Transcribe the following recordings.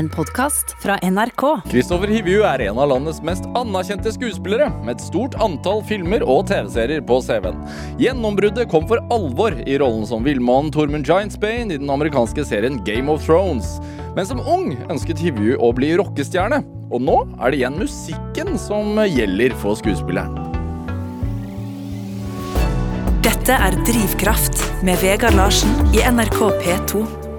en podkast fra NRK. Kristoffer Hivju er en av landets mest anerkjente skuespillere, med et stort antall filmer og TV-serier på CV-en. Gjennombruddet kom for alvor i rollen som villmannen Tormund Giantsbane i den amerikanske serien Game of Thrones. Men som ung ønsket Hivju å bli rockestjerne, og nå er det igjen musikken som gjelder for skuespilleren. Dette er Drivkraft med Vegard Larsen i NRK P2.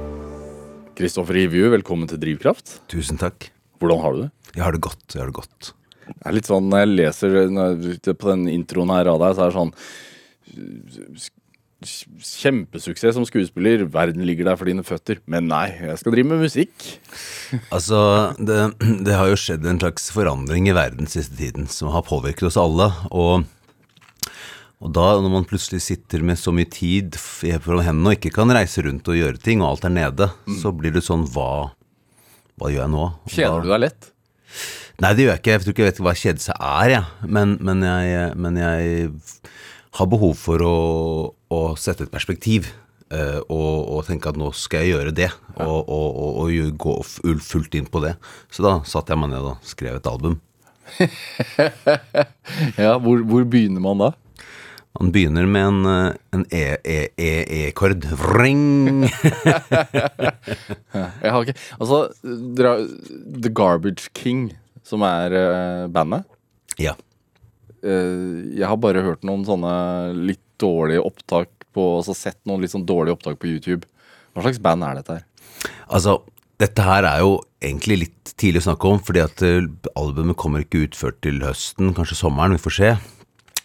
Kristoffer Hivju, velkommen til Drivkraft. Tusen takk. Hvordan har du det? Jeg har det godt. jeg har det godt. Det er litt sånn, Når jeg leser når jeg, på den introen her av deg, så er det sånn Kjempesuksess som skuespiller. Verden ligger der for dine føtter. Men nei, jeg skal drive med musikk. Altså, det, det har jo skjedd en slags forandring i verden siste tiden som har påvirket oss alle. Og, og da, når man plutselig sitter med så mye tid foran hendene og ikke kan reise rundt og gjøre ting, og alt er nede, så blir det sånn Hva, hva gjør jeg nå? Og Kjeder du deg lett? Nei, det gjør jeg ikke. Jeg tror ikke jeg vet hva kjede seg er, jeg. Men, men, jeg, men jeg har behov for å, å sette et perspektiv. eh, og, og tenke at nå skal jeg gjøre det, og, og, og, og gå fullt inn på det. Så da satte jeg meg ned og skrev et album. Ja, hvor, hvor begynner man da? Man begynner med en, eh, en E- E- E- E-kord. Vring! Jeg har ikke Altså, The Garbage King, som er eh, bandet. ja. Eh, jeg har bare hørt noen sånne litt dårlige opptak på Altså sett noen litt sånn dårlige opptak på YouTube. Hva slags band er dette her? Altså, dette her er jo egentlig litt tidlig å snakke om, fordi at albumet kommer ikke ut før til høsten, kanskje sommeren, vi får se.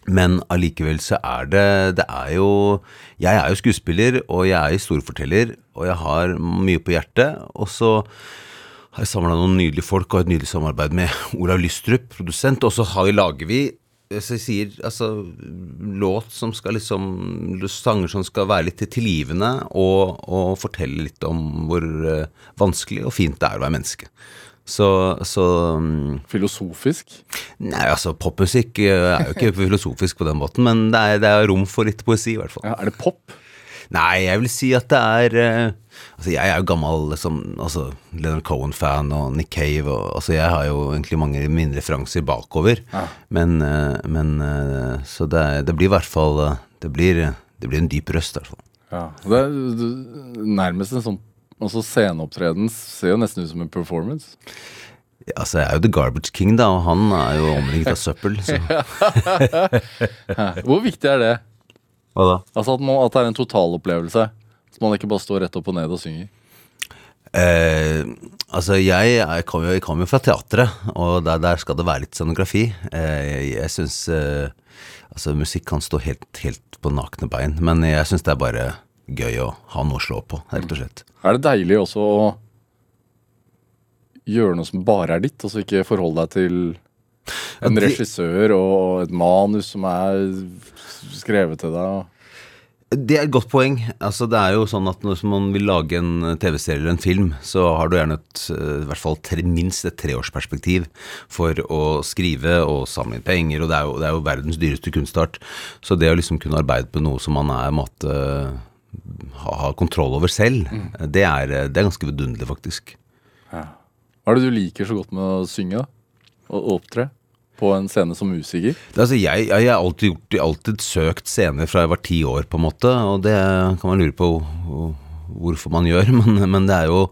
Men allikevel så er det Det er jo Jeg er jo skuespiller, og jeg er historieforteller, og jeg har mye på hjertet. Og så har jeg samla noen nydelige folk og et nydelig samarbeid med Olav Lystrup, produsent. Og så har vi, lager vi så jeg sier, altså, låt som skal liksom Sanger som skal være litt tilgivende og, og fortelle litt om hvor eh, vanskelig og fint det er å være menneske. Så, så um, Filosofisk? Nei, altså, popmusikk eh, er jo ikke filosofisk på den måten, men det er, det er rom for litt poesi, i hvert fall. Ja, er det pop? Nei, jeg vil si at det er uh, Altså, jeg er jo gammel liksom, altså, Leonard Cohen-fan og Nick Cave og Altså, jeg har jo egentlig mange mine referanser bakover. Men, uh, men uh, Så det, er- det blir i hvert fall Det blir, det blir en dyp røst, i hvert fall. Ja. Det er nærmest en sånn Altså Sceneopptreden ser jo nesten ut som en performance. Ja, Altså, jeg er jo The Garbage King, da, og han er jo omringet av søppel, så Hvor viktig er det? Hva da? Altså At, man, at det er en totalopplevelse. Så man ikke bare står rett opp og ned og synger. Eh, altså, jeg, jeg kommer jo, jo fra teatret, og der, der skal det være litt scenografi. Eh, jeg jeg syns eh, Altså, musikk kan stå helt, helt på nakne bein, men jeg syns det er bare gøy å ha noe å slå på, rett og slett. Er det deilig også å gjøre noe som bare er ditt, og så ikke forholde deg til en regissør og et manus som er skrevet til deg? Det er et godt poeng. Altså, det er jo sånn at når man vil lage en TV-serie eller en film, så har du gjerne et, eh, i hvert fall tre, minst et treårsperspektiv for å skrive og samle inn penger, og det er, jo, det er jo verdens dyreste kunstart. Så det å liksom kunne arbeide på noe som man er måtte ha, ha kontroll over selv, det, er, det er ganske vidunderlig, faktisk. Hva er det du liker så godt med å synge da? og opptre på en scene som musiker? Det, altså, jeg, jeg har alltid, gjort, alltid søkt scener fra jeg var ti år, på en måte, og det kan man lure på hvorfor man gjør, men, men det er jo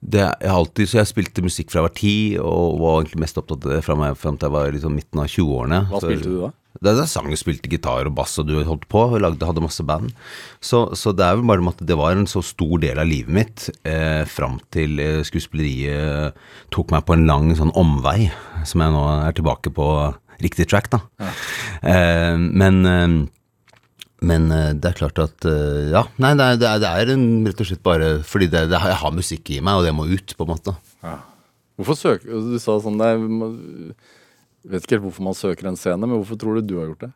det, jeg har alltid, så jeg spilte musikk fra jeg var ti, og var egentlig mest opptatt av det fra meg frem til jeg var liksom midten av 20-årene. Hva spilte du da? Da, er sang og spilte gitar og bass, og du holdt på, og lagde, hadde masse band. Så, så det er vel bare at det var en så stor del av livet mitt eh, fram til eh, skuespilleriet tok meg på en lang sånn omvei, som jeg nå er tilbake på riktig track, da. Eh, men eh, men eh, det er klart at eh, Ja, nei, det er, det er, det en, rett og slett bare fordi det, det, jeg har musikk i meg, og det må ut, på en måte. Hvorfor søker Du sa sånn det er, Vet ikke helt hvorfor man søker en scene, men hvorfor tror du du har gjort det?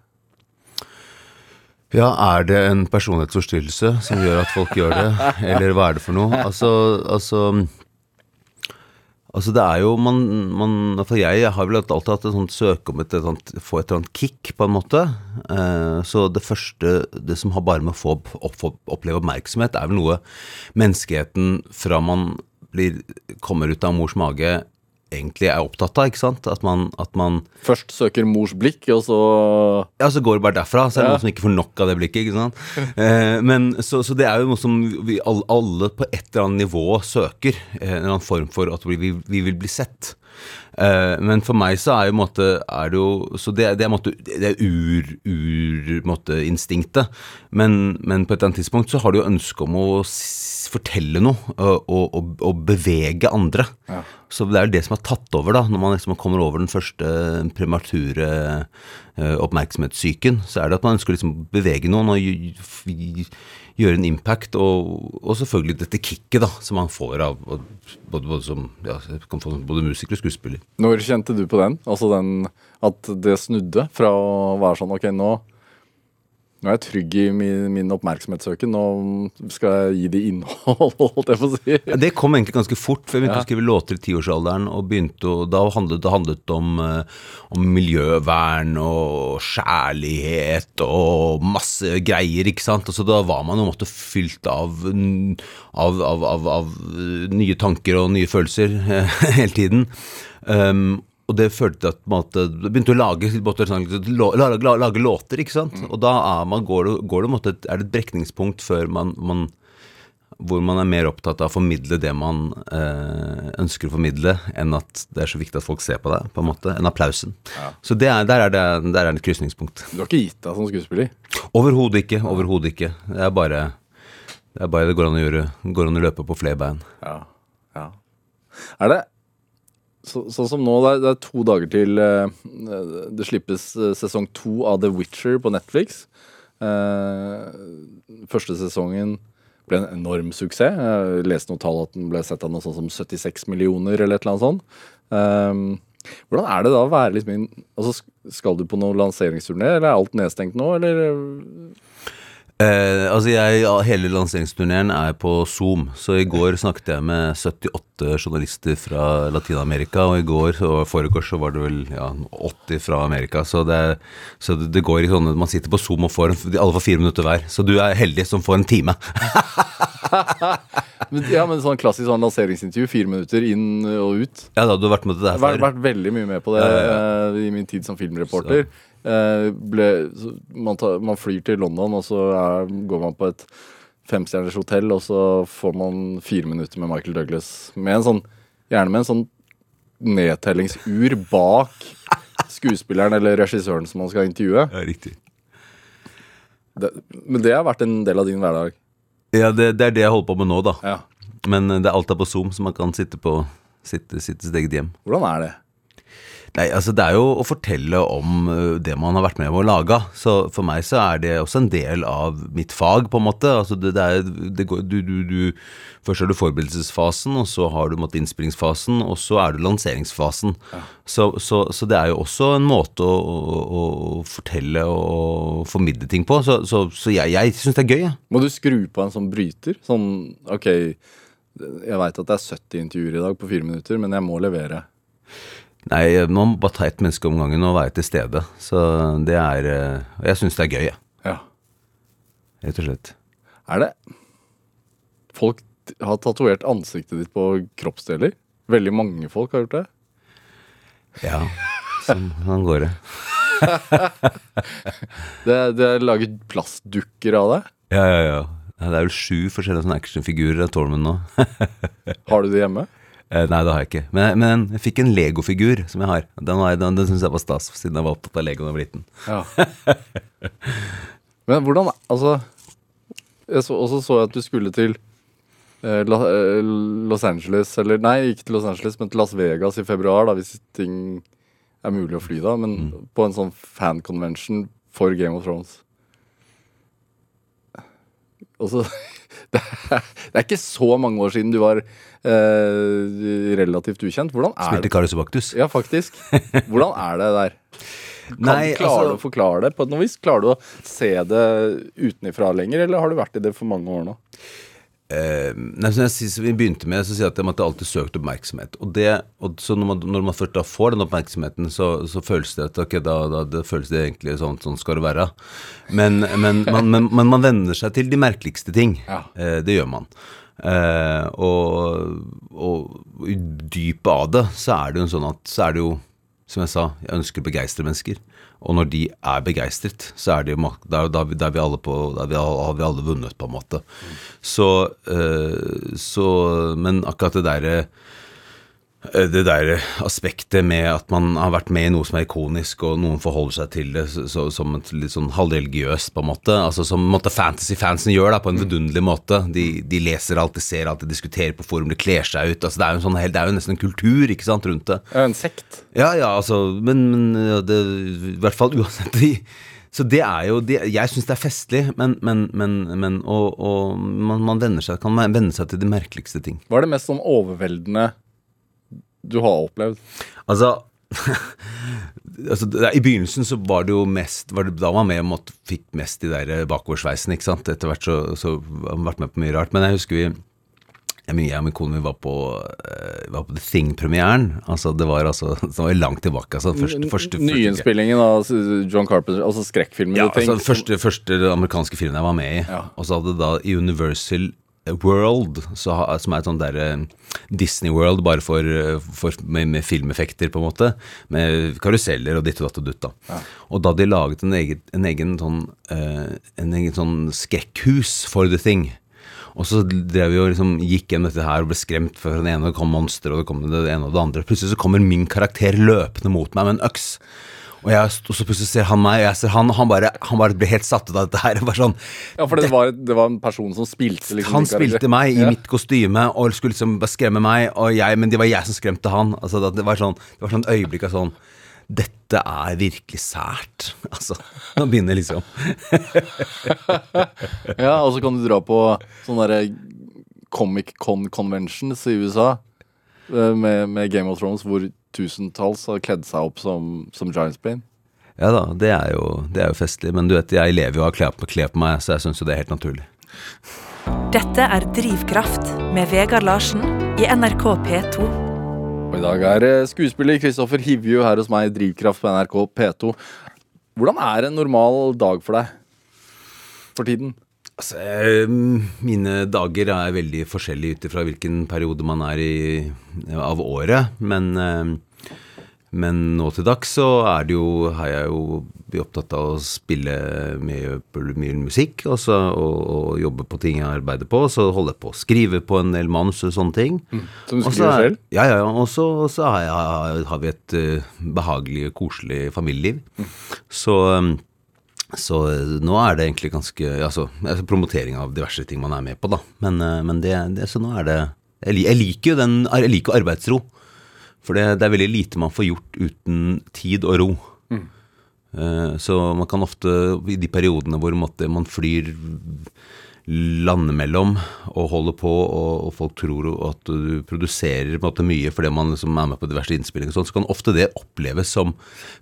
Ja, er det en personlighetsforstyrrelse som gjør at folk gjør det, eller hva er det for noe? Altså, altså Altså det er jo man, man For jeg, jeg har vel alltid hatt et sånt søk om et, et sånt, få et eller annet kick, på en måte. Eh, så det første Det som har bare med å få, opp, oppleve oppmerksomhet, er vel noe menneskeheten fra man blir, kommer ut av mors mage, egentlig er opptatt av. ikke sant? At man, at man Først søker mors blikk, og så Ja, så går det bare derfra. Så er det Ja. noen som ikke får nok av det blikket. ikke sant? Eh, men, så, så det er jo noe som vi alle, alle på et eller annet nivå søker. eh, En eller annen form for at vi, vi, vi vil bli sett. Eh, men for meg så er jo måte, er det jo Så det, det er måte, det er ur, ur måte, instinktet. Men, men på et eller annet tidspunkt så har du jo ønske om å fortelle noe og, og, og, og bevege andre. Så det er jo det som har tatt over, da, når man liksom kommer over den første premature uh, oppmerksomhetssyken. Så er det at man ønsker å liksom bevege noen og gjøre en impact. Og, og selvfølgelig dette kicket da, som man får av av- både, både som ja, kan få både musiker og skuespiller. Når kjente du på den? Altså den At det snudde fra å være sånn Ok, nå nå er jeg trygg i min, min oppmerksomhetssøken. Nå skal jeg gi det innhold, holdt jeg på å si. Ja, det kom egentlig ganske fort, for jeg begynte Ja. å skrive låter i tiårsalderen. Og begynte og da handlet det handlet om, eh, om miljøvern og kjærlighet og masse greier, ikke sant. Og så da var man jo måtte fylt av, av, av, av, av nye tanker og nye følelser hele tiden. Um, og det følte til at måte, begynte å lage, måte sånn, lage, lage, låter, ikke sant. Og da er, man, går det, går det, måte, er det et brekningspunkt før man, man hvor man er mer opptatt av å formidle det man eh, ønsker å formidle, enn at det er så viktig at folk ser på deg, på en måte, enn applausen. Så det er, der, er det, der er det et krysningspunkt. Du har ikke gitt deg som skuespiller? Overhodet ikke. Overhodet ikke. Det er bare det er bare det går an å gjøre. Går an å løpe på flere bein. Ja. ja. Er det så, sånn som nå, det er, det er to dager til uh, det slippes eh, sesong to av The Witcher på Netflix. Uh, første sesongen ble en enorm suksess. Jeg leste noen tall at den ble sett av noe sånt som 76 millioner, eller et eller annet sånt. Um, hvordan er det da å være liksom inn altså, Skal du på noen lanseringsturné, eller er alt nedstengt nå, eller? Eh, altså jeg, Hele lanseringsturneen er på Zoom, så i går snakket jeg med 78 journalister fra Latin-Amerika, og i går og foregårs så var det vel ja, 80 fra Amerika. Så det, så det, det går i sånne Man sitter på Zoom og får en, alle får fire minutter hver. Så du er heldig som får en time. Ja, men sånn klassisk sånn lanseringsintervju, fire minutter inn og ut. Ja, da, du har vært med til det her har vært, vært veldig mye med på det Ja, ja, eh, i min tid som filmreporter. Eh, ble, man, tar, man flyr til London, og så er, går man på et femstjerners hotell, og så får man fire minutter med Michael Douglas. Med en sånn, gjerne med en sånn nedtellingsur bak skuespilleren eller regissøren som man skal intervjue. Ja, riktig. Det, men det har vært en del av din hverdag. Ja, det, det er det jeg holder på med nå, da. Ja. Men eh, det er alt er på Zoom, så man kan sitte på sitt eget hjem. Hvordan er det? Nei, altså Det er jo å fortelle om det man har vært med på å lage. Så for meg så er det også en del av mitt fag, på en måte. Altså det, det er, det går, du, du, du, først har du forberedelsesfasen, og så har du måtte, innspillingsfasen, og så er du lanseringsfasen. Så, så, så det er jo også en måte å, å, å fortelle og formidle ting på. Så, så, så jeg, jeg syns det er gøy. Ja. Må du skru på en sånn bryter? Sånn, ok, jeg veit at det er 70 intervjuer i dag på fire minutter, men jeg må levere. Nei, man må bare ta ett menneske om gangen og være til stede. Så det er Og jeg syns det er gøy, jeg. Ja. Rett og slett. Er det Folk har tatovert ansiktet ditt på kroppsdeler? Veldig mange folk har gjort det. Ja, sånn, sånn går det. Det, det er laget plastdukker av det. Ja, ja, ja. Ja, Det er vel sju forskjellige sånne actionfigurer av Tormund nå. Har du det hjemme? Eh, Nei, det har jeg ikke. Men, men jeg fikk en Lego-figur som jeg har. Den, var- den, den syns jeg var stas, siden jeg var opptatt av Lego da jeg var liten. Ja. Men hvordan Altså Jeg så, også så jeg at du skulle til eh, La, eh, Los Angeles Eller nei, ikke til Los Angeles, men til Las Vegas i februar, da, hvis ting er mulig å fly da. Men på en sånn fan-convention for Game of Thrones. Og så det, er, det er ikke så mange år siden du var eh, relativt ukjent. Hvordan er Spilte? Karius Baktus. Ja, faktisk. Hvordan er det der? Kan, Nei, klare altså- å forklare det på noe vis? Klarer du å se det utenifra lenger, eller har du vært i det for mange år nå? Eh, nei, som jeg som vi begynte med, så sier jeg at måtte alltid søkt oppmerksomhet. Og det, og så når man, når man først da får den oppmerksomheten, så, så føles det at ok, da, da det føles det egentlig sånn, sånn skal det være. Men, men, man, men, men man venner seg til de merkeligste ting. Ja. Eh, det gjør man. Eh, og, og i dypet av det så er det jo sånn at så er det jo, som jeg sa, jeg ønsker å begeistre mennesker. Og når de er begeistret, så er det jo da, da, da, vi alle på, da vi, har vi alle vunnet, på en måte. Så, eh, så Men akkurat det derre det der aspektet med at man har vært med i noe som er ikonisk, og noen forholder seg til det så, som et litt sånn halvreligiøst, på en måte. Altså Som måte fantasy-fansen gjør, da, på en vidunderlig måte. De, de leser alt, de ser alt, de diskuterer på forum, de kler seg ut. Altså Det er jo, en sånn, det er jo nesten en kultur ikke sant, rundt det. En sekt. Ja, ja, altså Men, men ja, det, i hvert fall uansett de, Så det er jo det, Jeg syns det er festlig, men, men, men, men og, og man, man venner seg, kan venne seg til de merkeligste ting. Hva er det mest sånn overveldende du har opplevd? Altså, altså I begynnelsen så var det jo mest var det, Da var man med og fikk mest de der bakoversveisene, ikke sant. Etter hvert så, så har man vært med på mye rart. Men jeg husker vi jeg, og min kone vi var på, eh, var på The Thing-premieren. Altså, det var altså Det var langt tilbake. Altså, første, første, Nyinnspillingen av John Carpenter, altså skrekkfilmen ja, altså, den første, første amerikanske filmen jeg var med i. Ja. Og så hadde da i Universal World, så, som er et sånt der eh, Disney World bare for, eh, for, med, med filmeffekter, på en måte. Med karuseller og ditt og datt og dutt. da. Og da de laget en egen, en egen sånn eh, En egen sånn skrekkhus for The Thing. Og så drev vi og liksom gikk gjennom dette her og ble skremt for den ene, og det kom monster, og det kom det ene og det andre. Plutselig så kommer min karakter løpende mot meg med en øks. Og, jeg, og så plutselig ser han meg, og jeg ser han, og han bare, han bare blir helt satt ut av dette her. Bare sånn, Ja, for det var, det var en person som spilte liksom han spilte meg i Ja. mitt kostyme og skulle liksom bare skremme meg, og jeg, men det var jeg som skremte han. Altså, det, det var sånn, det var sånn øyeblikk av sånn Dette er virkelig sært. Altså, nå begynner liksom Ja, og så kan du dra på sånne derre Comic Con Conventions i USA med, med Game of Thrones, hvor tusentalls har kledd seg opp som, som Giants Bane. Ja da, det er, jo, det er jo festlig. Men du vet, jeg lever jo av klær på, klær på meg, så jeg syns jo det er helt naturlig. Dette er Drivkraft med Vegard Larsen i NRK P2. Og i dag er eh, skuespiller Kristoffer Hivju her hos meg i Drivkraft på NRK P2. Hvordan er en normal dag for deg for tiden? Altså, eh, mine dager er veldig forskjellige ut ifra hvilken periode man er i av året. Men, eh, men nå til dags så er det jo, har jeg jo blitt opptatt av å spille mye, mye musikk også, og, og jobbe på ting jeg arbeider på. Så holder jeg på å skrive på en del manus og sånne ting. Som du skriver er- selv? Ja, ja, ja. Og så, har, har vi et eh, behagelig, koselig familieliv. Så, um, så eh, nå er det egentlig ganske Altså, altså promotering av diverse ting man er med på, da. Men, eh, men det, det Så nå er det Jeg, liker jo den Jeg liker arbeidsro. For det, det er veldig lite man får gjort uten tid og ro. Eh, Så man kan ofte, i de periodene hvor man flyr landemellom og holder på, og, og folk tror at du produserer måte mye fordi man liksom er med på diverse innspillinger, og sånn, så kan ofte det oppleves som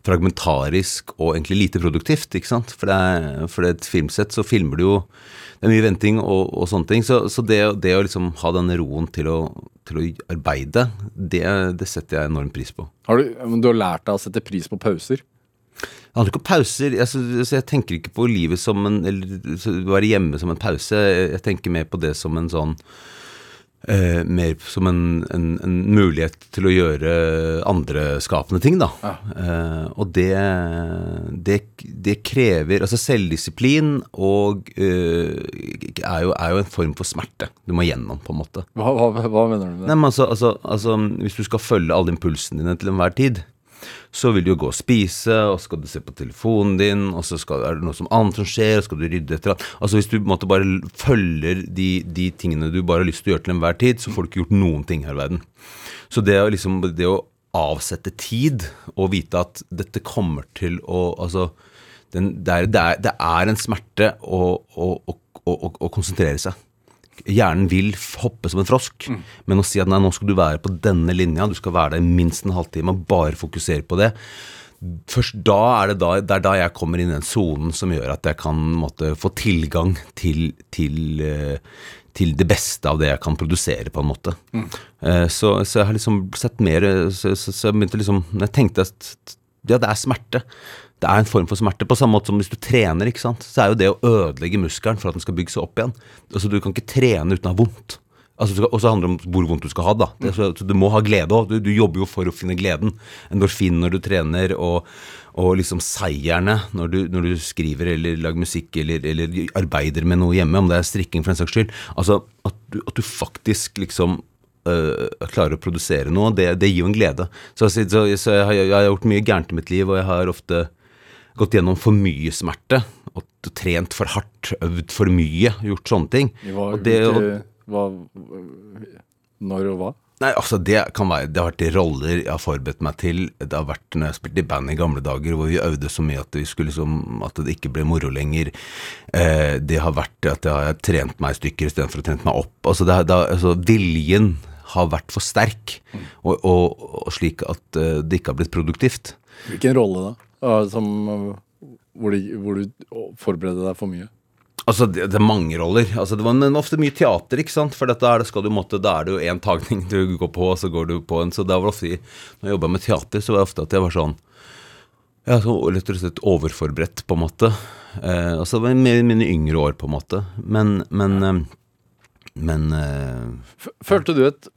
fragmentarisk og egentlig lite produktivt. ikke sant? For det er, for et filmsett, så filmer du jo Det er mye venting og, og sånne ting. Så, så det, det å liksom ha denne roen til å, til å arbeide, det, det setter jeg enorm pris på. Har du, du har lært deg å sette pris på pauser? Jeg hadde ikke pauser. Altså, så jeg tenker ikke på livet som en Eller være hjemme som en pause. Jeg tenker mer på det som en sånn eh, Mer som en, en, en mulighet til å gjøre andre skapende ting, da. Eh, og det, det Det krever Altså selvdisiplin og eh, er, jo, er jo en form for smerte du må gjennom, på en måte. Hva, hva, hva mener du med det? Nei, men altså, altså, altså, hvis du skal følge alle impulsene dine til enhver tid, så vil du jo gå og spise, og så skal du se på telefonen din, og så skal, er det noe som annet som skjer, og så skal du rydde etter alt. Altså Hvis du på en måte bare følger de, de tingene du bare har lyst til å gjøre til enhver tid, så får du ikke gjort noen ting her i verden. Så det å liksom Det å avsette tid og vite at dette kommer til å Altså den, det, er, det, er, det er en smerte å, å, å, å, konsentrere seg. Hjernen vil hoppe som en frosk, men å si at nei, nå skal du være på denne linja, du skal være der i minst en halvtime og bare fokusere på det. Først da er det da, det er da jeg kommer inn i den sonen som gjør at jeg kan måtte, få tilgang til, til, eh, til det beste av det jeg kan produsere, på en måte. Mm. Så, så jeg har liksom sett mer Så, så, så jeg begynte liksom Jeg tenkte at ja, det er smerte. Det er en form for smerte. På samme måte som hvis du trener, ikke sant. Så er jo det å ødelegge muskelen for at den skal bygge seg opp igjen. Altså Du kan ikke trene uten å ha vondt. Altså, og så handler det om hvor vondt du skal ha, da. Det, så, så du må ha glede òg. Du, du jobber jo for å finne gleden. Endorfin når du trener, og, og liksom seierne når du, når du skriver eller lager musikk eller, eller arbeider med noe hjemme, om det er strikking for den saks skyld. Altså at du, at du faktisk liksom øh, klarer å produsere noe, det, det gir jo en glede. Så, så, så jeg, har, jeg har gjort mye gærent i mitt liv, og jeg har ofte gått gjennom for mye smerte. Og trent for hardt, øvd for mye, gjort sånne ting. Hva, Og det, og, hva, når og hva? Nei, altså det kan være Det har vært roller jeg har forberedt meg til. Det har vært når jeg spilte i band i gamle dager, hvor vi øvde så mye at, vi skulle liksom, at det ikke ble moro lenger. Eh, det har vært at jeg har trent meg i stykker istedenfor å trent meg opp. Altså, det, det, altså Viljen har vært for sterk, og, og, og slik at eh, det ikke har blitt produktivt. Hvilken rolle da? Som, hvor, de, hvor du forbereder deg for mye? Altså, det, det er mange roller. Altså, det var men ofte mye teater, ikke sant. For dette er det skal du måtte, da er det jo én tagning du går på, og så går du på en. Så det var ofte, når jeg jobba med teater, så var det ofte at jeg var sånn ja, så rett og slett overforberedt, på en måte. Eh, altså det var mer i mine yngre år, på en måte. Men Men, eh, men eh, Følte du et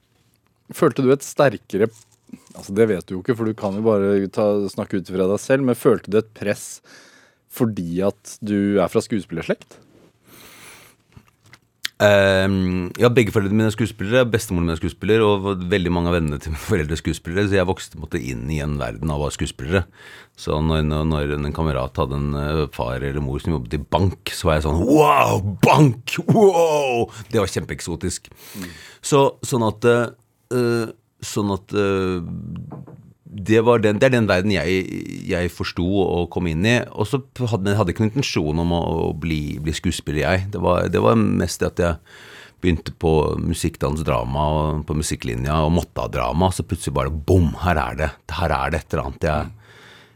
Følte du et sterkere Altså Det vet du jo ikke, for du kan jo bare ta, snakke ut fra deg selv. Men følte du et press fordi at du er fra skuespillerslekt? Um, ja, begge foreldrene mine er skuespillere. Bestemoren min er skuespiller, og veldig mange av vennene til mine foreldre er skuespillere. Så jeg vokste måtte, inn i en verden av å være skuespillere. Så når, når, en kamerat hadde en eh, far eller mor som jobbet i bank, så var jeg sånn Wow! Bank! Wow! Det var kjempeeksotisk. Så, sånn at eh, Sånn at eh, det, den, det er den verden jeg, jeg forsto og kom inn i. Og så hadde jeg ikke noen intensjon om å, bli, bli skuespiller, jeg. Det var, det var mest det at jeg begynte på musikk, drama og på musikklinja og måtte ha drama. Så plutselig bare bom, her er det. Her er det et eller annet jeg,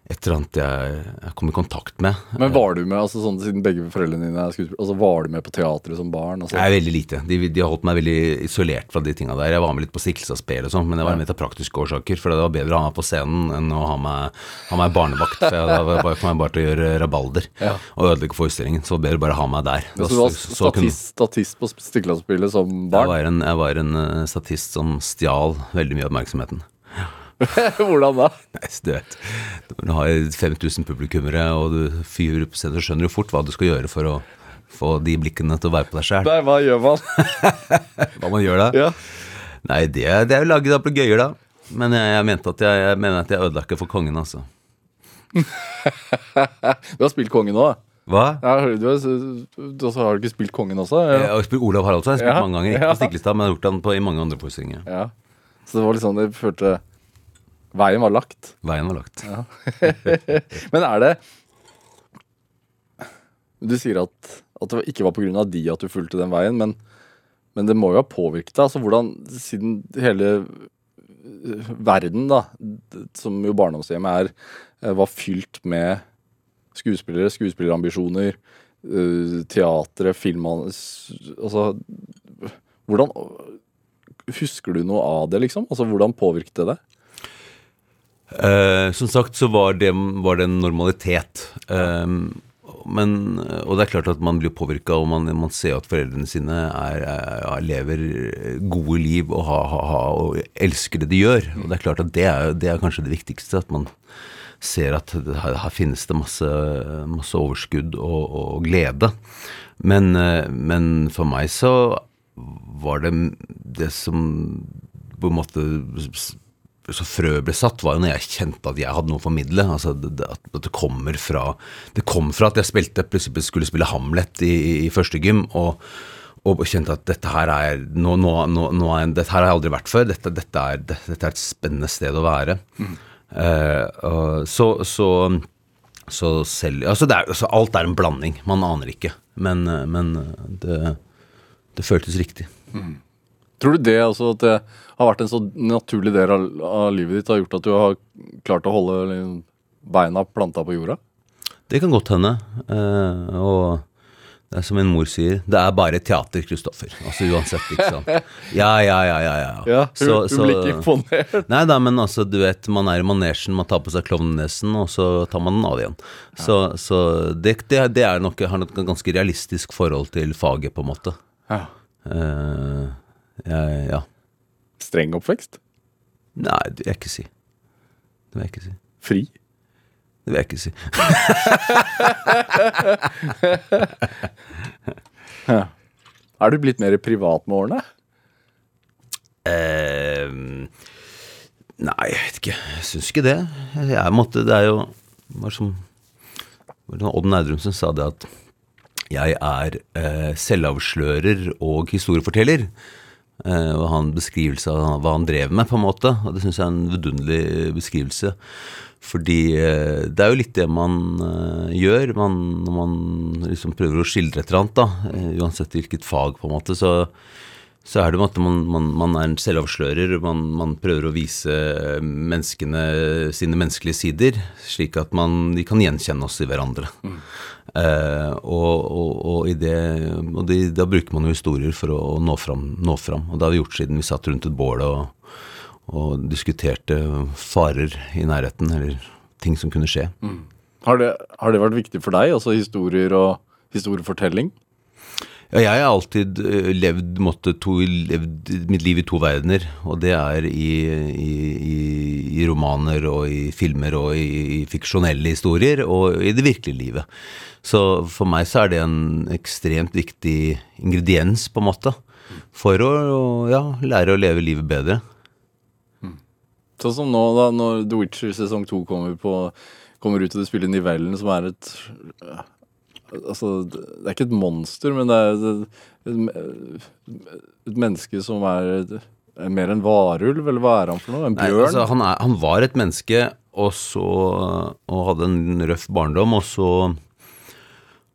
et eller annet jeg, jeg kom i kontakt med. Men var du med, altså sånn siden begge foreldrene dine er skuespillere, altså var du med på teatret som barn? Altså? Jeg er veldig lite. De, de har holdt meg veldig isolert fra de tinga der. Jeg var med litt på stikkelsesspill og sånn, men jeg var med av praktiske årsaker. For det var bedre å ha meg på scenen enn å ha meg, ha meg barnevakt. For jeg, da kom jeg bare til å gjøre rabalder Ja. og ødelegge forestillingen. Så det bedre bare ha meg der. Så du var så- så statist, statist på Stikklandsspillet som jeg barn? var, en, jeg var en eh, statist som stjal veldig mye av oppmerksomheten. Hvordan da? Nei, du vet, Når du har 5000 publikummere og du fyrer på scenen, skjønner du fort hva du skal gjøre for å få de blikkene til å være på deg sjæl. Hva gjør man? Hva man gjør da? ja. Nei, det, det er jo laget av gøyer, da. Men jeg, jeg mente at jeg, jeg mener at jeg ødela ikke for kongen, altså. Du har spilt kongen nå, da. Hva? Ja, du har, du har du ikke spilt kongen også? Jeg har spilt Olav Haraldsen, jeg har spilt Ja, mange ganger. Ikke på Stiklestad, men jeg har gjort han på, i mange andre forestillinger. ja. Så det var litt sånn det følte Veien var lagt. Veien var lagt. Men er det Du sier at, at det ikke var pga. de at du fulgte den veien, men, men det må jo ha påvirket deg. Altså hvordan, Siden hele øh, verden, da, som jo barndomshjemmet er, øh, var fylt med skuespillere, skuespillerambisjoner, teatret, teatre, filman... Altså Hvordan Husker du noe av det, liksom? Altså Hvordan påvirket det deg? Eh, som sagt så var det, var det en normalitet. Um, men, og det er klart at man blir påvirka, og man, man ser at foreldrene sine er, er, lever gode liv og, ha, ha, ha, og elsker det de gjør. Og det er klart at det er, det er kanskje det viktigste. At man ser at her, her finnes det masse, masse overskudd og, og glede. Men, eh, men for meg så var det det som på en måte så frø ble satt, var jo når jeg kjente at jeg hadde noe å formidle. Altså det, at det kommer fra Det kom fra at jeg spilte, plutselig skulle spille Hamlet i, i, første gym, og, og kjente at dette her er nå, nå, nå, er, Dette her har jeg aldri vært før. Dette, dette, er, dette er et spennende sted å være. Eh, og så, så så selv Altså, er, altså alt er en blanding. Man aner ikke. Men, eh, men det, det føltes riktig. Tror du det altså at det har vært en så naturlig del av, av livet ditt har gjort at du har klart å holde liksom, beina planta på jorda? Det kan godt hende. Eh, og det er som min mor sier, det er bare teater, Kristoffer. Altså uansett, ikke sant. Ja, ja, ja, ja. ja. Ja, hun, Så- hun så- blir ikke imponert. Nei da, men altså, du vet, man er i manesjen, man tar på seg klovnenesen, og så tar man den av igjen. Så, så det, det, det er nok, har nok et ganske realistisk forhold til faget, på en måte. Ja. Eh, Jeg, ja. Streng oppvekst? Nei, det vil jeg ikke si. Det vil jeg ikke si. Fri? Det vil jeg ikke si. Er du blitt mer privat med årene? Eh, nei, jeg vet ikke. Jeg syns ikke det. Jeg måtte, det er jo var som Odd Nerdrum som sa det at jeg er eh, selvavslører og historieforteller. Eh, og han beskrivelse av hva han drev med, på en måte. Og det syns jeg er en vidunderlig beskrivelse. Fordi eh, det er jo litt det man eh, gjør man, når man liksom prøver å skildre et eller annet, da. Uansett hvilket fag, på en måte. Så, så er det jo at man, man, man er en selvavslører. Man, man prøver å vise menneskene sine menneskelige sider, slik at man, de kan gjenkjenne oss i hverandre. Eh, og, og, og, i det, og de, da bruker man jo historier for å, nå, fram, nå fram. Og det har vi gjort siden vi satt rundt et bål og, og diskuterte farer i nærheten, eller ting som kunne skje. Har det, har det vært viktig for deg, altså historier og historiefortelling? Ja, jeg har alltid eh, levd, måtte to, levd mitt liv i to verdener. Og det er i, i, i, romaner og i filmer og i, i fiksjonelle historier og i det virkelige livet. Så for meg så er det en ekstremt viktig ingrediens, på en måte. For å ja, lære å leve livet bedre. Sånn som nå, da, når The Witcher sesong to kommer, kommer ut og du spiller Nivellen, som er et Altså, det er ikke et monster, men det er et, et, menneske som er, er mer en varulv, eller hva er han for noe? En bjørn? Nei, altså, han, er, han var et menneske og, så, og hadde en røff barndom, og så,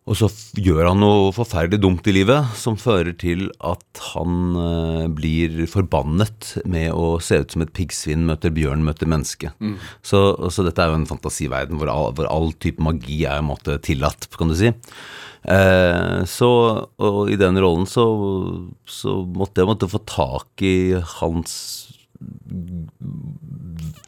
og så gjør han noe forferdelig dumt i livet som fører til at han eh, blir forbannet med å se ut som et piggsvin møter bjørn møter menneske. Så, så dette er jo en fantasiverden hvor all, hvor all type magi er en måte tillatt, kan du si. Eh, så, og i den rollen så, så måtte jeg måtte få tak i hans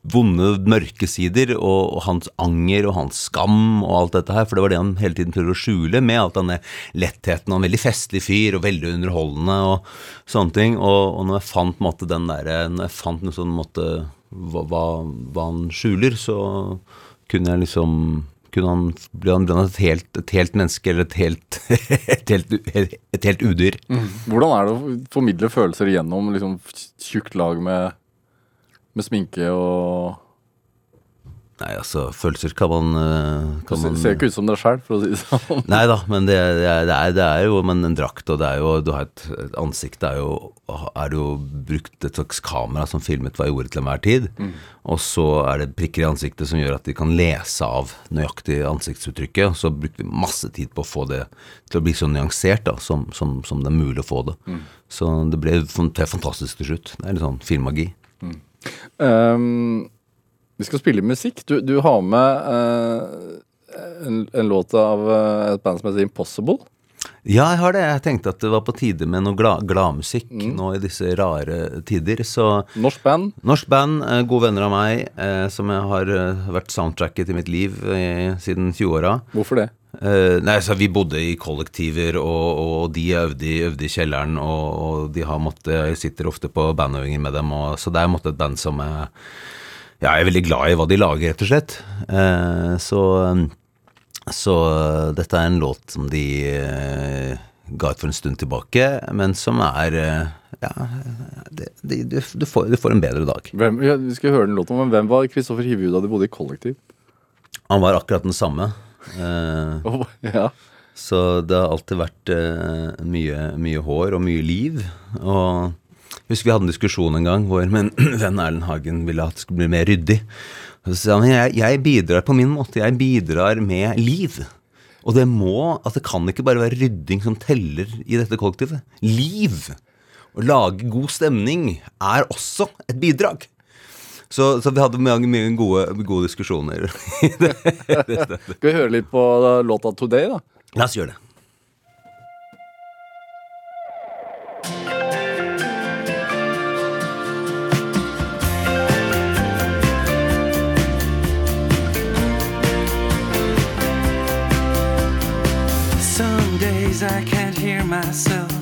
vonde, mørke sider, og, og hans anger og hans skam og alt dette her, for det var det han hele tiden prøvde å skjule med alt denne lettheten og en veldig festlig fyr og veldig underholdende og sånne ting. Og, og når jeg fant måtte, den derre Når jeg fant noe sånn måtte, hva, hva, hva han skjuler, så kunne jeg liksom kunne han bli han ble han et helt, et helt menneske, eller et helt, et helt, et helt udyr. Hvordan er det å formidle følelser gjennom liksom, tjukt lag med, med sminke og Nei, altså, følelser kan man, eh, kan Det ser ser ikke ut som deg sjøl, for å si det sånn. Nei da, men det, det, er, det, er, jo men en drakt, og det er jo Du har et, et ansikt Det er jo, er det jo brukt et slags kamera som filmet hva jeg gjorde til enhver tid. Og så er det prikker i ansiktet som gjør at de kan lese av nøyaktig ansiktsuttrykket. Og så brukte vi masse tid på å få det til å bli så nyansert da, som, som, som det er mulig å få det. Så det ble fantastisk til slutt. Det er litt sånn filmmagi. Ehm, vi skal spille musikk. Du, du har med uh, en, en låt av eh, et band som heter Impossible. Ja, jeg har det. Jeg tenkte at det var på tide med noe gladmusikk glad mm. nå i disse rare tider. Så Norsk band. Norsk band, eh, gode venner av meg, eh, som jeg har eh, vært soundtracket i mitt liv eh, siden 20-åra. Hvorfor det? Eh, nei, så Vi bodde i kollektiver, og, og de øvde, i- øvde i kjelleren. Og, og de har måttet, jeg sitter ofte på bandøvinger med dem, og, så det er måtte et band som jeg, ja, jeg er veldig glad i hva de lager, rett og slett. Eh, så, så dette er en låt som de eh, ga ut for en stund tilbake, men som er eh, Ja, det, det, du, du, får, du får en bedre dag. Hvem, ja, vi skal høre den låten, men hvem var Kristoffer Hivju da de bodde i kollektiv? Han var akkurat den samme. Eh, Oh, ja. Så det har alltid vært eh, mye, mye hår og mye liv. Og jeg husker vi hadde en diskusjon en gang hvor min venn Erlend Hagen ville at det skulle bli mer ryddig. Så sier han jeg, jeg bidrar på min måte, jeg bidrar med liv. Og det må, at det kan ikke bare være rydding som teller i dette kollektivet. Liv! Å lage god stemning er også et bidrag. Så, så vi hadde mange, mye gode, gode diskusjoner. Skal vi høre litt på låta 'Today', da? La oss gjøre det. myself.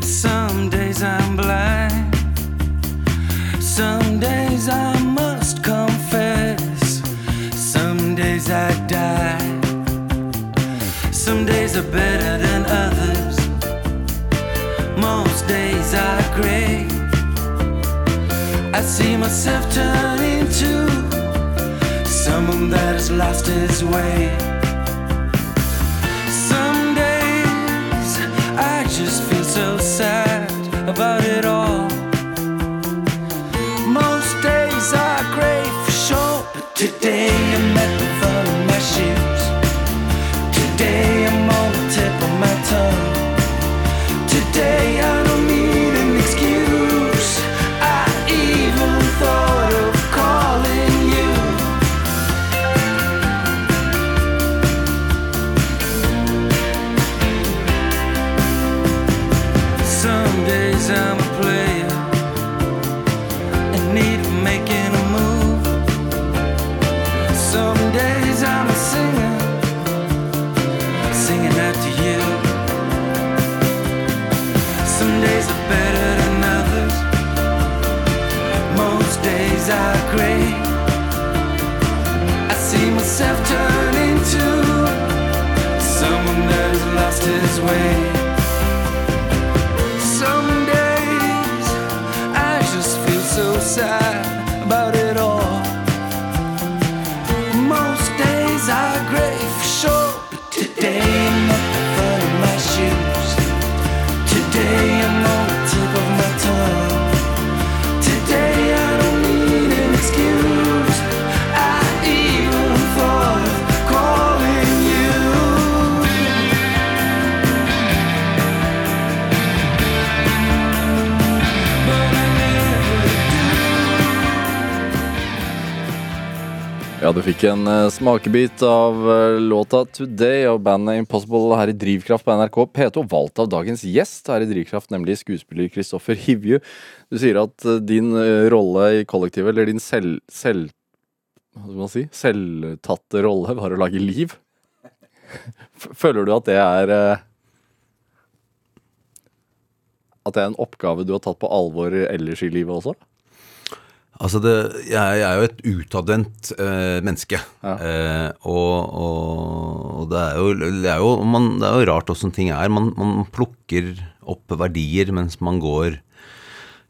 Some days I'm blind, some days I must confess, some days I die. Some days are better than others, most days are gray. I see myself turn into someone that has lost his way. Just feel so sad about it all. Most days are great for sure, but today I'm about it Ja, du fikk en eh, smakebit av eh, låta 'Today' og bandet Impossible her i Drivkraft på NRK P2, valgt av dagens gjest her i Drivkraft, nemlig skuespiller Kristoffer Hivju. Du sier at eh, din rolle i kollektivet, eller din selv... selv hva skal man si? Selvtatte rolle var å lage liv. Føler du at det er At det er en oppgave du har tatt på alvor ellers i livet også? Altså det, jeg, er jo et utadvendt eh, menneske. Ja. Eh, og, og, og det er jo, det er jo, man, det er jo rart åssen ting er. Man, man plukker opp verdier mens man går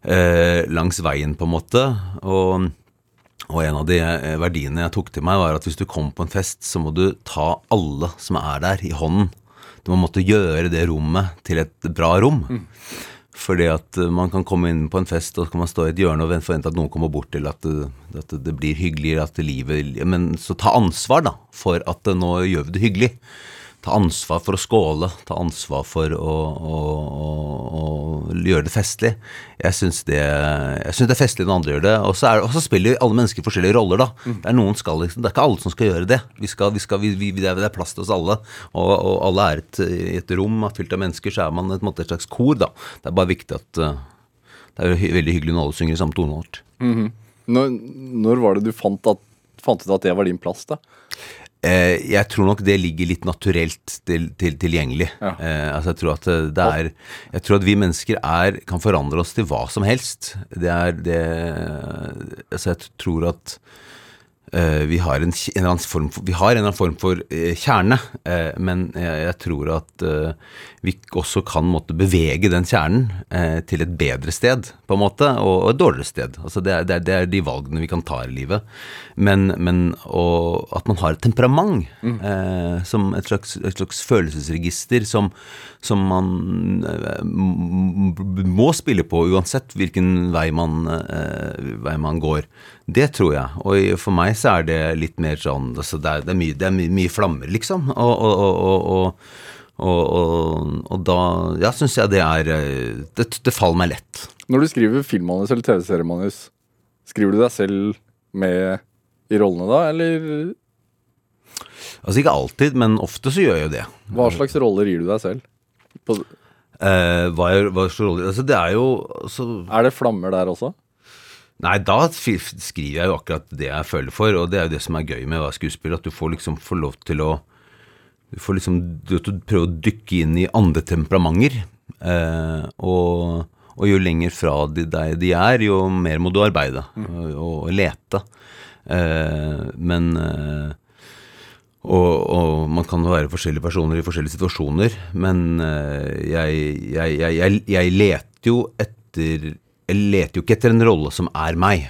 eh, langs veien, på en måte. Og, og en av de eh, verdiene jeg tok til meg, var at hvis du kommer på en fest, så må du ta alle som er der, i hånden. Du må måtte gjøre det rommet til et bra rom. Fordi at eh, man kan komme inn på en fest, og så kan man stå i et hjørne og vente- forvente at noen kommer bort til at det, at det blir hyggelig, at livet Men så ta ansvar, da, for at eh, nå gjør vi det hyggelig. Ta ansvar for å skåle, ta ansvar for å, å, å, å gjøre det festlig. Jeg syns det, det er festlig når andre gjør det. Og så, er, og så spiller jo alle mennesker forskjellige roller, da. Det, er skal, liksom, det er ikke alle som skal gjøre det. Vi skal, vi skal, vi, vi, det, er, plass til oss alle. Og, og alle er et, i et rom fylt av mennesker, så er man et, et slags kor, da. Det er bare viktig at eh, Det er veldig hyggelig når alle synger i samme toneart. Når, når var det du fant, at, fant ut at det var din plass, da? Eh, jeg tror nok det ligger litt naturelt til, til, tilgjengelig. Ja. Eh, altså jeg tror at det- det er Jeg tror at vi mennesker er, kan forandre oss til hva som helst. Det er det Altså jeg tror at eh, vi har en, en eller annen form for, har en eller annen form for eh, kjerne, eh, men jeg, jeg tror at eh, vi også kan måtte bevege den kjernen eh, til et bedre sted, på en måte, og, og et dårligere sted. Altså det, er, det, er, de valgene vi kan ta i livet. Men, men at man har et temperament, eh, som et slags, et slags følelsesregister som, som man eh, må spille på uansett hvilken vei man, eh, vei man går. Det tror jeg. Og for meg så er det litt mer sånn altså det, er, det er mye, det er mye, mye flammer, liksom. Og, og, og, og, da ja, syns jeg det er eh, det, det faller meg lett. Når du skriver filmmanus eller TV-seriemanus, skriver du deg selv med i rollene da, eller Altså ikke alltid, men ofte så gjør jeg jo det. hva slags roller gir du deg selv? På, Eh, hva er, hva er? Altså det er jo altså, er det flammer der også? Nei, da skriver jeg jo akkurat det jeg føler for, og det er jo det som er gøy med å være skuespiller, at du får liksom få lov til å Du får liksom du, du prøve å dykke inn i andre temperamenter, eh, og, Og jo lenger fra de, deg de er, jo mer må du arbeide og, og lete. Eh, men eh, og, og man kan jo være forskjellige personer i forskjellige situasjoner, men eh, jeg, jeg, jeg, jeg, leter jo etter leter jo ikke etter en rolle som er meg.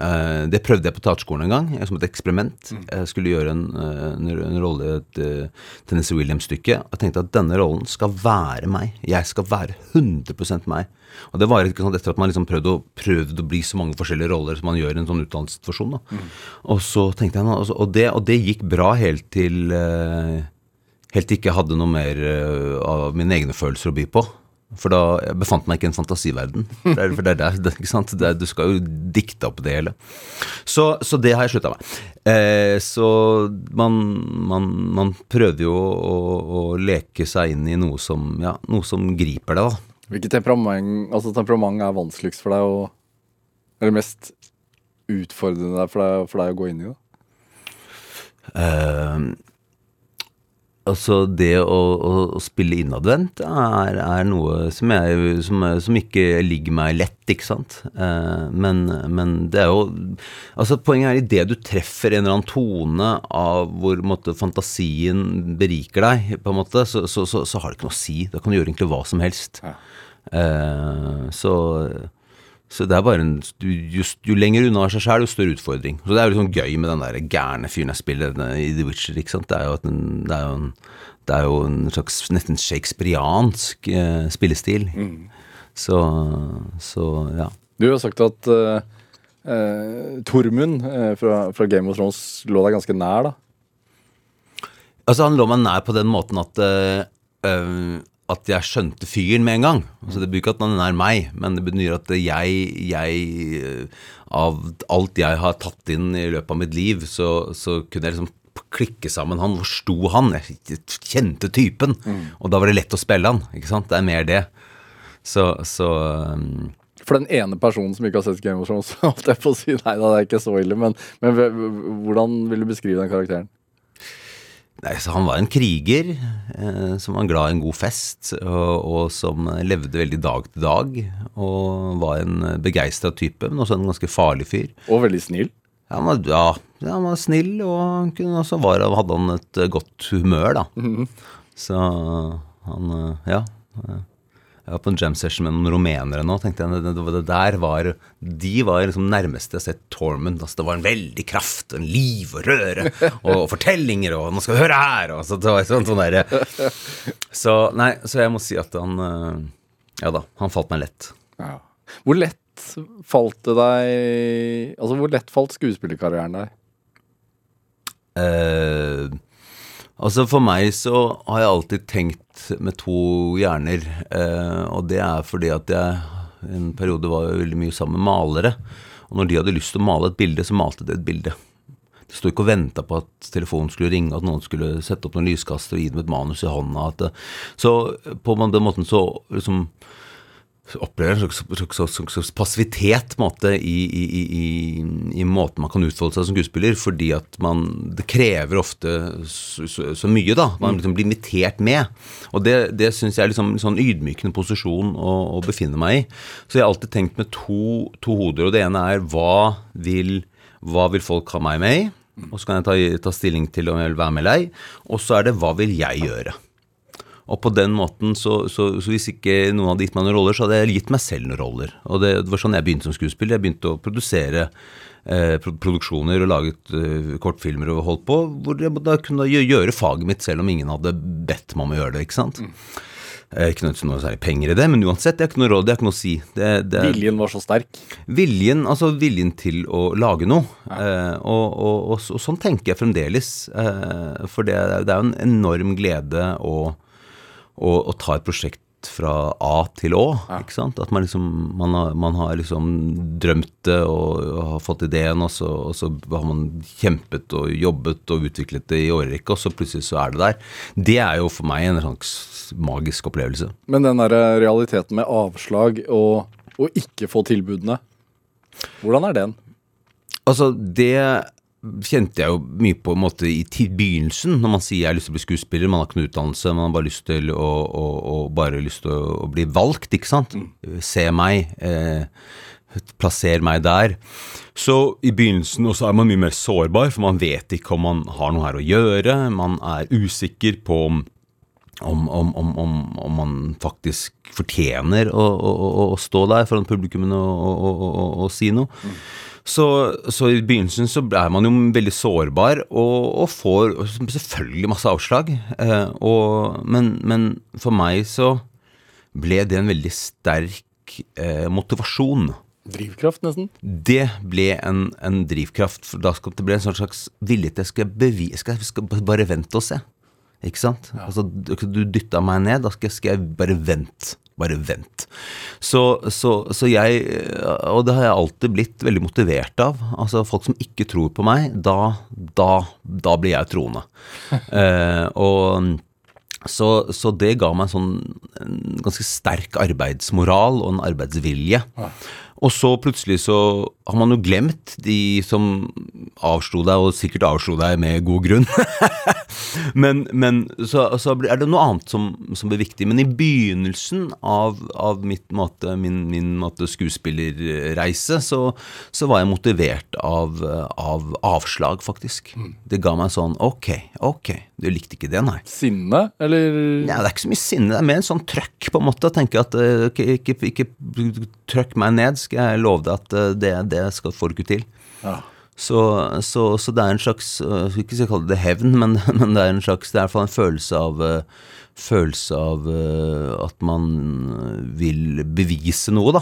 Eh, det prøvde jeg på teaterskolen en gang, eh, som et eksperiment. Jeg skulle gjøre en, eh, en, en rolle i et Tennessee Williams-stykke. Og jeg tenkte at denne rollen skal være meg. Jeg skal være 100% meg. Og det var ikke sånn etter at man liksom prøvde, å, prøvde å bli så mange forskjellige roller som man gjør i en sånn utdannelsessituasjon. Mm. Og så tenkte jeg, altså, og, det, og det gikk bra helt til Helt til ikke hadde noe mer av mine egne følelser å by på. For da jeg befant meg ikke i en fantasiverden. For det er, er der, ikke sant? Det er, du skal jo dikte opp det hele. Så, så det har jeg slutta med. Eh, så man, man, man prøver jo å, å leke seg inn i noe som, ja, noe som griper deg, da. Hvilket temperament, altså temperament er vanskeligst for deg å Eller mest utfordrende for deg, for deg å gå inn i? da? Eh, altså, det å, å, å spille innadvendt er, er noe som, jeg, som, som ikke ligger meg lett, ikke sant. Eh, men, men det er jo Altså, poenget er i det du treffer en eller annen tone av hvor måte, fantasien beriker deg, på en måte, så, så, så, så har det ikke noe å si. Da kan du gjøre egentlig hva som helst. Ja. Eh, så så det er bare en, du, jo, jo lenger unna seg sjøl, jo større utfordring. Så det er jo liksom gøy med den der gærne fyren jeg spiller i The Witcher. ikke sant? Det er jo, den, det er jo, en, det er jo en slags nesten shakespeariansk eh, spillestil. Så, så ja. Du har sagt at uh, Tormund eh, fra, fra Game of Thrones lå deg ganske nær, da. Altså, han lå meg nær på den måten at at jeg skjønte fyren med en gang. Altså, det betyr ikke at han er meg, men det betyr at jeg, jeg eh, Av alt jeg har tatt inn i løpet av mitt liv, så, så kunne jeg liksom klikke sammen han. Hvor sto han? Jeg kjente typen. Og da var det lett å spille han. ikke sant? Det er mer det. Så, så um, For den ene personen som ikke har sett Game of Thrones, holdt jeg på å si nei da, det er ikke så ille, men, men hvordan vil du beskrive den karakteren? Nei, så Han var en kriger eh, som var glad i en god fest, og, og som levde veldig dag til dag. Og var en begeistra type, men også en ganske farlig fyr. Og veldig snill. Han var, ja, ja, han var snill, og han kunne også var, hadde han et eh, godt humør, da. Så han eh, Ja. Jeg var på en jam session med noen rumenere nå. tenkte jeg, det, det, der var, De var liksom nærmeste jeg har sett Tormund. Altså, det var en veldig kraft, en liv og røre, og fortellinger, og 'nå skal vi høre her', og så det var sånn, sånn der, Så nei, så jeg må si at han eh, Ja da, han falt meg lett. Ja. Hvor lett falt det deg Altså, hvor lett falt skuespillerkarrieren deg? Eh, altså For meg så har jeg alltid tenkt med to hjerner. Eh, og det er fordi at jeg en periode var veldig mye sammen med malere. Og når de hadde lyst til å male et bilde, så malte de et bilde. De sto ikke og venta på at telefonen skulle ringe, at noen skulle sette opp noen lyskaster og gi dem et manus i hånda. Så på den måten så liksom opplever en slags, slags, slags, slags passivitet måte, i, i, i, i, i måten man kan utfolde seg som skuespiller, fordi at man Det krever ofte så, så, så mye, da. Man liksom blir invitert med. Og det, det syns jeg er liksom en sånn ydmykende posisjon å, å befinne meg i. Så jeg har alltid tenkt med to, to hoder, og det ene er hva vil, hva vil folk ha meg med i? Og så kan jeg ta, ta stilling til om jeg vil være med eller ei. Og så er det hva vil jeg gjøre? Og på den måten, så, så, så hvis ikke noen hadde gitt meg noen roller, så hadde jeg gitt meg selv noen roller. Og det, det var sånn jeg begynte som skuespiller. Jeg begynte å produsere eh, produksjoner og laget eh, kortfilmer og holdt på, hvor jeg da kunne gjøre faget mitt selv om ingen hadde bedt meg om å gjøre det. ikke sant? Mm. ikke noe særlig penger i det, men uansett, det er ikke noe råd, det er ikke noe å si. Det, det, er- Viljen var så sterk. Viljen, altså viljen til å lage noe. Eh, og, og, og, og sånn tenker jeg fremdeles. Eh, for det, det er jo en enorm glede å, å, og ta et prosjekt fra A til Å. ikke sant? At man liksom man har, man har liksom drømt det og, og har fått ideen, og så, og så har man kjempet og jobbet og utviklet det i årrekke, og så plutselig så er det der. Det er jo for meg en slags magisk opplevelse. Men den der realiteten med avslag og, og ikke få tilbudene, hvordan er den? Altså, det kjente jeg jo mye på en måte i begynnelsen, når man sier jeg har lyst til å bli skuespiller, man har ikke noe utdannelse, man har bare lyst til å, å, å, bare lyst til å, bli valgt, ikke sant? Se meg, eh, plasser meg der. Så i begynnelsen også er man mye mer sårbar, for man vet ikke om man har noe her å gjøre, man er usikker på om om, om, om, man faktisk fortjener å, å, å, å stå der foran publikummet og, og, og, og, si noe. Så, så i begynnelsen så er man jo veldig sårbar og, og får selvfølgelig masse avslag. Eh, og, men, men for meg så ble det en veldig sterk eh, motivasjon. Drivkraft, nesten. Det ble en, en drivkraft. For da skal det ble en sånn slags vilje til skal bevise skal, skal bare vente og se. Ikke sant? Altså, du, du dytta meg ned, da skal, jeg- skal jeg bare vente. Bare vent. Så, så, så jeg Og det har jeg alltid blitt veldig motivert av. Altså folk som ikke tror på meg, da, da, da blir jeg troende. eh, og så, så det ga meg en sånn en ganske sterk arbeidsmoral og en arbeidsvilje. Og så plutselig så har man jo glemt de som avslo deg, og sikkert avslo deg med god grunn. men men så, så er det noe annet som, som blir viktig. Men i begynnelsen av, av mitt, måte, min, min måte, skuespillerreise, så, så var jeg motivert av, av avslag, faktisk. Det ga meg sånn Ok, ok, du likte ikke det, nei. Sinne, eller Nei, det er ikke så mye sinne, det er mer en sånn trøkk, på en måte. Tenke at okay, ikke, ikke, ikke trøkk meg ned, skal jeg love deg at eh, det, det skal, får du ikke til. Ja. Så, så, så det er en slags eh, Jeg skal ikke kalle det hevn, men, men det er en slags Det er i hvert fall en følelse av eh, Følelse av at man vil bevise noe, da.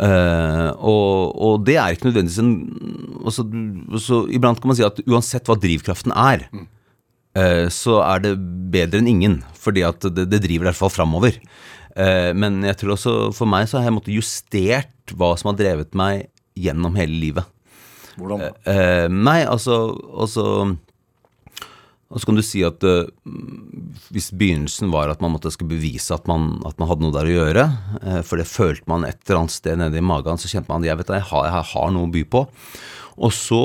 Uh, og, og det er ikke nødvendigvis en også, også, så Iblant kan man si at uansett hva drivkraften er, eh, så er det bedre enn ingen. Fordi at det, det driver i hvert fall framover. Eh, men jeg tror også for meg så har jeg måttet justert hva som har drevet meg gjennom hele livet. Hvordan da? Eh, nei, altså, altså Og så kan du si at uh, hvis begynnelsen var at man måtte skulle bevise at man, at man hadde noe der å gjøre, uh, for det følte man et eller annet sted nede i magen, så kjente man jeg vet jeg har, jeg har noe å by på. Og så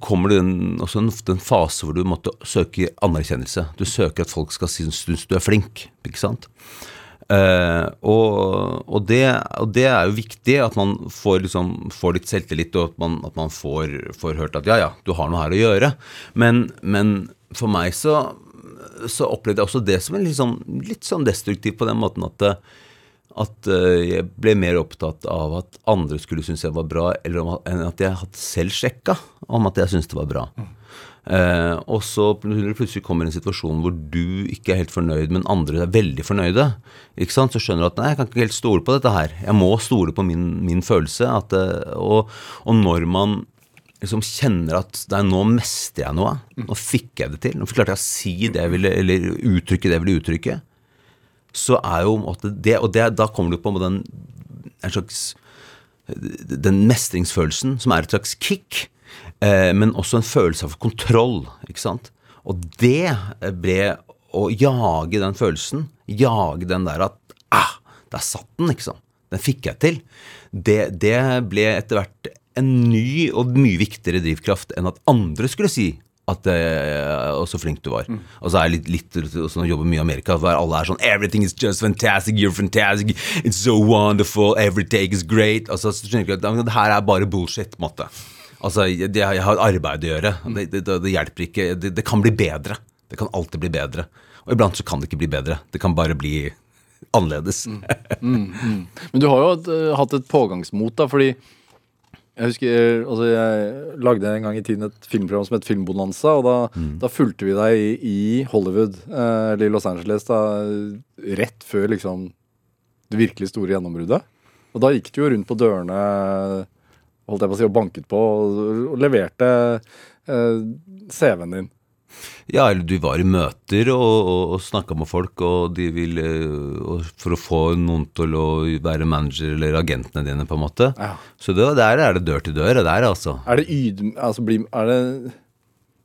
kommer det en, også en, en fase hvor du måtte søke anerkjennelse. Du søker at folk skal synes du er flink, ikke sant? Eh, og, og, det, og det er jo viktig at man får, liksom, får litt selvtillit, og at man, at man får, får hørt at ja, ja, du har noe her å gjøre. Men, men for meg så, så opplevde jeg også det som en litt sånn, sånn destruktiv på den måten at eh, at eh, jeg ble mer opptatt av at andre skulle synes jeg var bra, eller om, enn at jeg hadde selv sjekka om at jeg syntes det var bra. Eh, og så plutselig kommer en situasjon hvor du ikke er helt fornøyd, men andre er veldig fornøyde, ikke sant? så skjønner du at nei, jeg kan ikke helt stole på dette her. Jeg må stole på min, min følelse. At, eh, og, og når man liksom kjenner at nei, nå mestrer jeg noe, nå fikk jeg det til, nå klarte jeg å si det jeg ville, eller uttrykke det jeg ville uttrykke, så er jo det Og det, da kommer du på den, en, slags Den mestringsfølelsen, som er et slags kick, men også en følelse av kontroll, ikke sant. Og det ble å jage den følelsen, jage den der at ah, der satt den, ikke sant. Den fikk jeg til. Det, det ble etter hvert en ny og mye viktigere drivkraft enn at andre skulle si at eh, og så flink du var. Og så er jeg litt, litt sånn, jobber mye i Amerika, hvor alle er sånn Everything is just fantastic, you're fantastic, it's so wonderful, every take is great. Altså, så skjønner du ikke at det her er bare bullshit, måte. Altså, jeg, jeg har arbeid å gjøre. Det, det, det, det hjelper ikke. Det, det kan bli bedre. Det kan alltid bli bedre. Og iblant så kan det ikke bli bedre. Det kan bare bli annerledes. Men du har jo hatt, eh, hatt et pågangsmot, da, fordi jeg husker, altså jeg lagde en gang i tiden et filmprogram som het Filmbonanza, og da, da fulgte vi deg i, i Hollywood, eh, eller i Los Angeles, da, rett før liksom det virkelig store gjennombruddet. Og da gikk du jo rundt på dørene, holdt jeg på å si, og banket på, og, leverte eh, CV-en din. Ja, eller du var i møter og, og, og snakka med folk, og de ville og For å få noen til å være manager eller agentene dine, på en måte. Ja. Så det, der er det dør til dør, der, altså. Er det ydm... Altså, blir, er det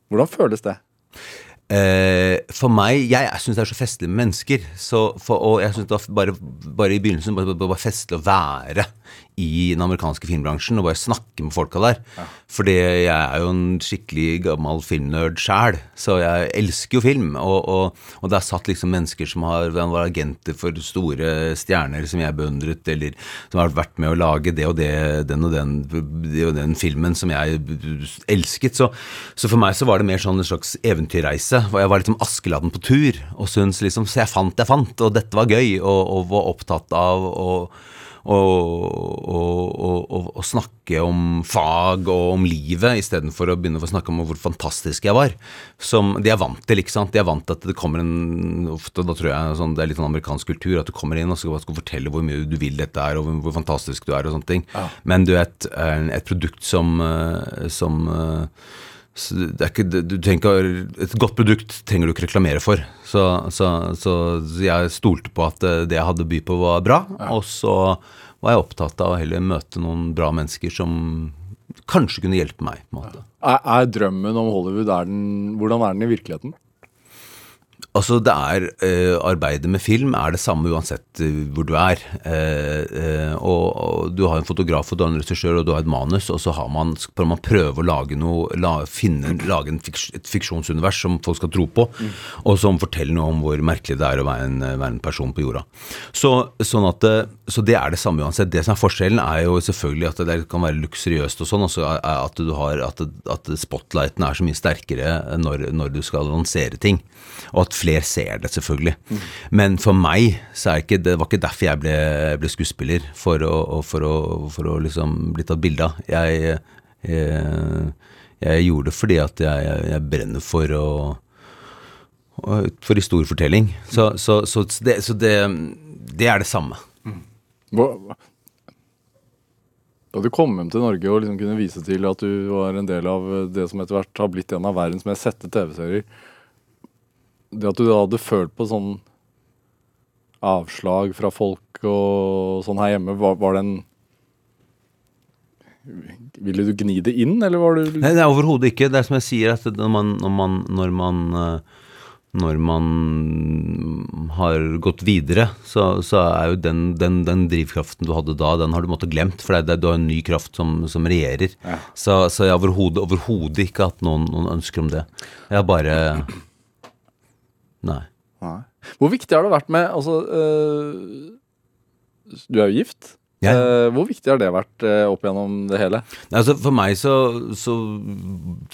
Hvordan føles det? Eh, for meg Jeg, jeg syns det er så festlig med mennesker. Så for, og jeg syns bare, bare i begynnelsen bare, bare, bare festlig å være i den amerikanske filmbransjen og bare snakke med folka der. Fordi jeg er jo en skikkelig gammel filmnerd sjæl, så jeg elsker jo film. Og, og, og der satt liksom mennesker som har var agenter for store stjerner som jeg beundret, eller som har vært med å lage det og det, den og den, det og den filmen som jeg elsket. Så, så for meg så var det mer sånn en slags eventyrreise. Og Jeg var liksom Askeladden på tur, og syntes liksom Så jeg fant, jeg fant, og dette var gøy, og, og var opptatt av å å snakke om fag og om livet istedenfor å begynne å snakke om hvor fantastisk jeg var. Som de er vant til, ikke sant. De er vant til at det kommer en ofte, Da tror jeg sånn, det er litt sånn amerikansk kultur at du kommer inn og skal, skal fortelle hvor mye du vil dette er, og hvor, fantastisk du er og sånne ting. Men du er et, et produkt som, eh, som eh, så det er ikke, du tenker, Et godt produkt trenger du ikke reklamere for. Så, så, så jeg stolte på at det jeg hadde å by på, var bra. Og så var jeg opptatt av å heller møte noen bra mennesker som kanskje kunne hjelpe meg. på en måte. Er, er drømmen om Hollywood er den, Hvordan er den i virkeligheten? Altså, det er eh, Arbeidet med film er det samme uansett eh, hvor du er. Eh, eh, og, og, Du har en fotograf og du har en regissør og du har et manus, og så har man, prøver man prøve å lage noe, la, finne, lage fiks, et fiksjonsunivers som folk skal tro på, mm. og som forteller noe om hvor merkelig det er å være en, være en person på jorda. Så, sånn at, eh, så det er det samme uansett. Det som er forskjellen, er jo selvfølgelig at det kan være luksuriøst og sånn, og så at, har, at, at spotlighten er så mye sterkere når, når du skal lansere ting. Og at flere ser det, selvfølgelig. Mm. Men for meg så er ikke det var ikke derfor jeg ble, ble skuespiller, for å, for å, for å liksom bli tatt bilde av. Jeg, jeg, jeg, gjorde det fordi at jeg, jeg brenner for å for historiefortelling. Så, så, så, det, så det, det, er det samme. Mm. Da du kom hjem til Norge og liksom kunne vise til at du var en del av det som etter hvert har blitt en av verdens mest sette TV-serier, det at du da hadde følt på sånn avslag fra folk og sånn her hjemme, var, var det en Ville du gni det inn, eller var du Nei, det er overhodet ikke. Det er som jeg sier, at når man, når man, når man, eh, når man har gått videre, så, så er jo den, den, den, drivkraften du hadde da, den har du måttet glemt. For det, du har en ny kraft som, som regjerer. Ja. Så, så, jeg overhodet ikke hatt noen, noen ønsker om det. Jeg har bare Nei. Nei. Hvor viktig har det vært med Altså, øh, du er jo gift. Ja. Uh, hvor viktig har det vært uh, opp gjennom det hele? Altså, for meg så, så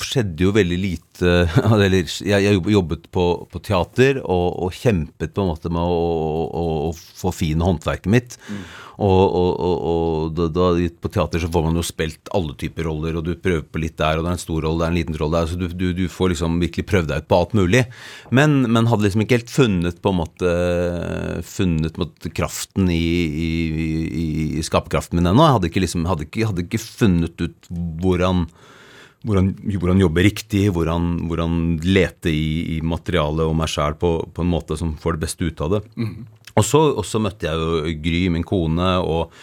skjedde jo veldig lite Eller jeg, jobbet på, på teater og, og, kjempet på en måte med å, å, å forfine håndverket mitt. Mm. Og, og, og, da, på teater så får man jo spilt alle typer roller, og du prøver på litt der, og det er en stor rolle, det er en liten rolle der. Så du, du, du får liksom virkelig prøvd deg ut på alt mulig. Men, men hadde liksom ikke helt funnet på en måte funnet måte, kraften i, i, i, i skaperkraften min ennå. Jeg hadde ikke, liksom, hadde, ikke, hadde ikke funnet ut hvordan hvordan, hvordan jobbe riktig, hvordan, hvordan lete i, i materialet og meg sjæl på, på, en måte som får det beste ut av det. Mm. Og så møtte jeg jo Gry, min kone, og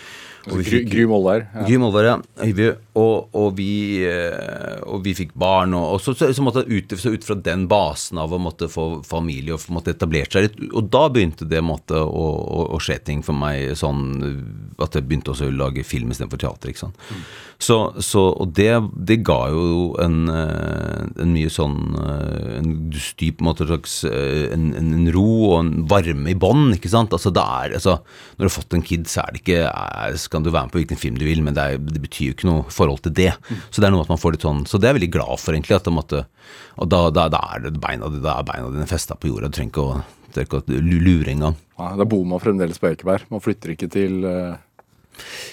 og vi fikk, Gry Molvær. Ja. Gry Molvær, ja. Og, og, vi, eh, og, vi, fikk barn. Og, og så, så, så, ut, så, ut, fra den basen av å måtte få familie og måtte etablert seg litt Og da begynte det måtte, å, å, å, skje ting for meg sånn at jeg begynte også å lage film istedenfor teater. ikke sant? Mm. Så, og det, det, ga jo en, eh, en mye sånn eh, En dyp måte, slags en, en, ro og en varme i bånd, ikke sant? Altså, det er, altså, når du har fått en kid, så er det ikke er, kan du være med på hvilken film du vil, men det, er, det betyr jo ikke noe forhold til det. Så det er noe at man får litt sånn Så det er jeg veldig glad for, egentlig. at måtte, Og da, da, da er det beina, da er beina dine festa på jorda. Du trenger ikke å, trenger ikke å lure engang. Ja, da bor man fremdeles på Ekeberg. Man flytter ikke til uh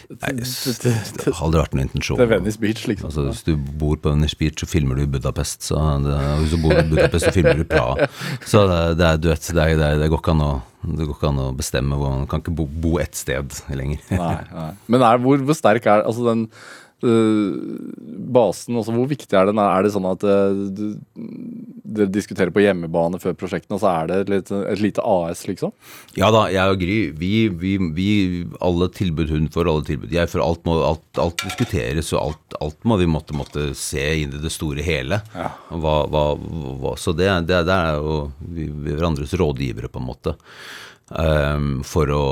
Nei, det, har aldri vært noen intensjon. Det er Venice Beach, liksom. Altså, hvis du bor på Venice Beach, så filmer du i Budapest. Så det, hvis du bor i Budapest, så filmer du i Praha. Så det, det, du vet, det, det, det går ikke an å det går ikke an å bestemme hvor Man kan ikke bo, bo ett sted lenger. nei, nei. Men er, hvor, hvor, sterk er altså den basen? også, hvor viktig er den? Er det sånn at uh, dere diskuterer på hjemmebane før prosjektene, og så er det et, et, lite AS, liksom? Ja da, jeg og Gry. Vi, vi, vi alle tilbud, hun får alle tilbud. Jeg får alt, må, alt, alt diskuteres, og alt, alt, må vi måtte, måtte se inn i det store hele. Ja. Hva, hva, hva, så det, det, det, er jo vi, vi er hverandres rådgivere, på en måte. Um, for å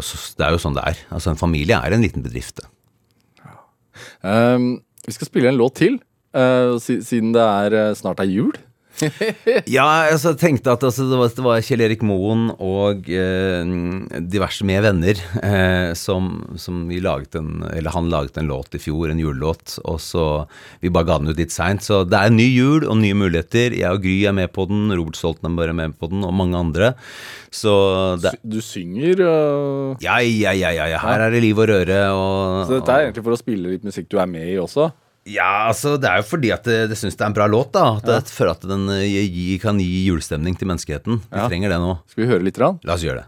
altså, Det er jo sånn det er. Altså En familie er en liten bedrift. det. Ehm, vi skal spille en låt til, uh, siden det er, eh, snart er jul. Ja, altså, jeg tenkte at altså, det, var, det var Kjell Erik Moen og eh, diverse med venner eh, som, som vi laget en Eller han laget en låt i fjor, en julelåt, og så Vi bare ga den ut litt seint. Så det er en ny jul og nye muligheter. Jeg og Gry er med på den, Robert Stoltenberg er med på den, og mange andre. Så det Du synger, eh, Ja, ja, ja, ja, ja. Her er det liv og røre og så dette er egentlig for å spille litt musikk du er med i også. Ja, altså det er jo fordi at det, det syns det er en bra låt, da. At jeg føler at den eh, gi, kan gi julestemning til menneskeheten. Vi Ja. trenger det nå. Skal vi høre litt? Rann? La oss gjøre det.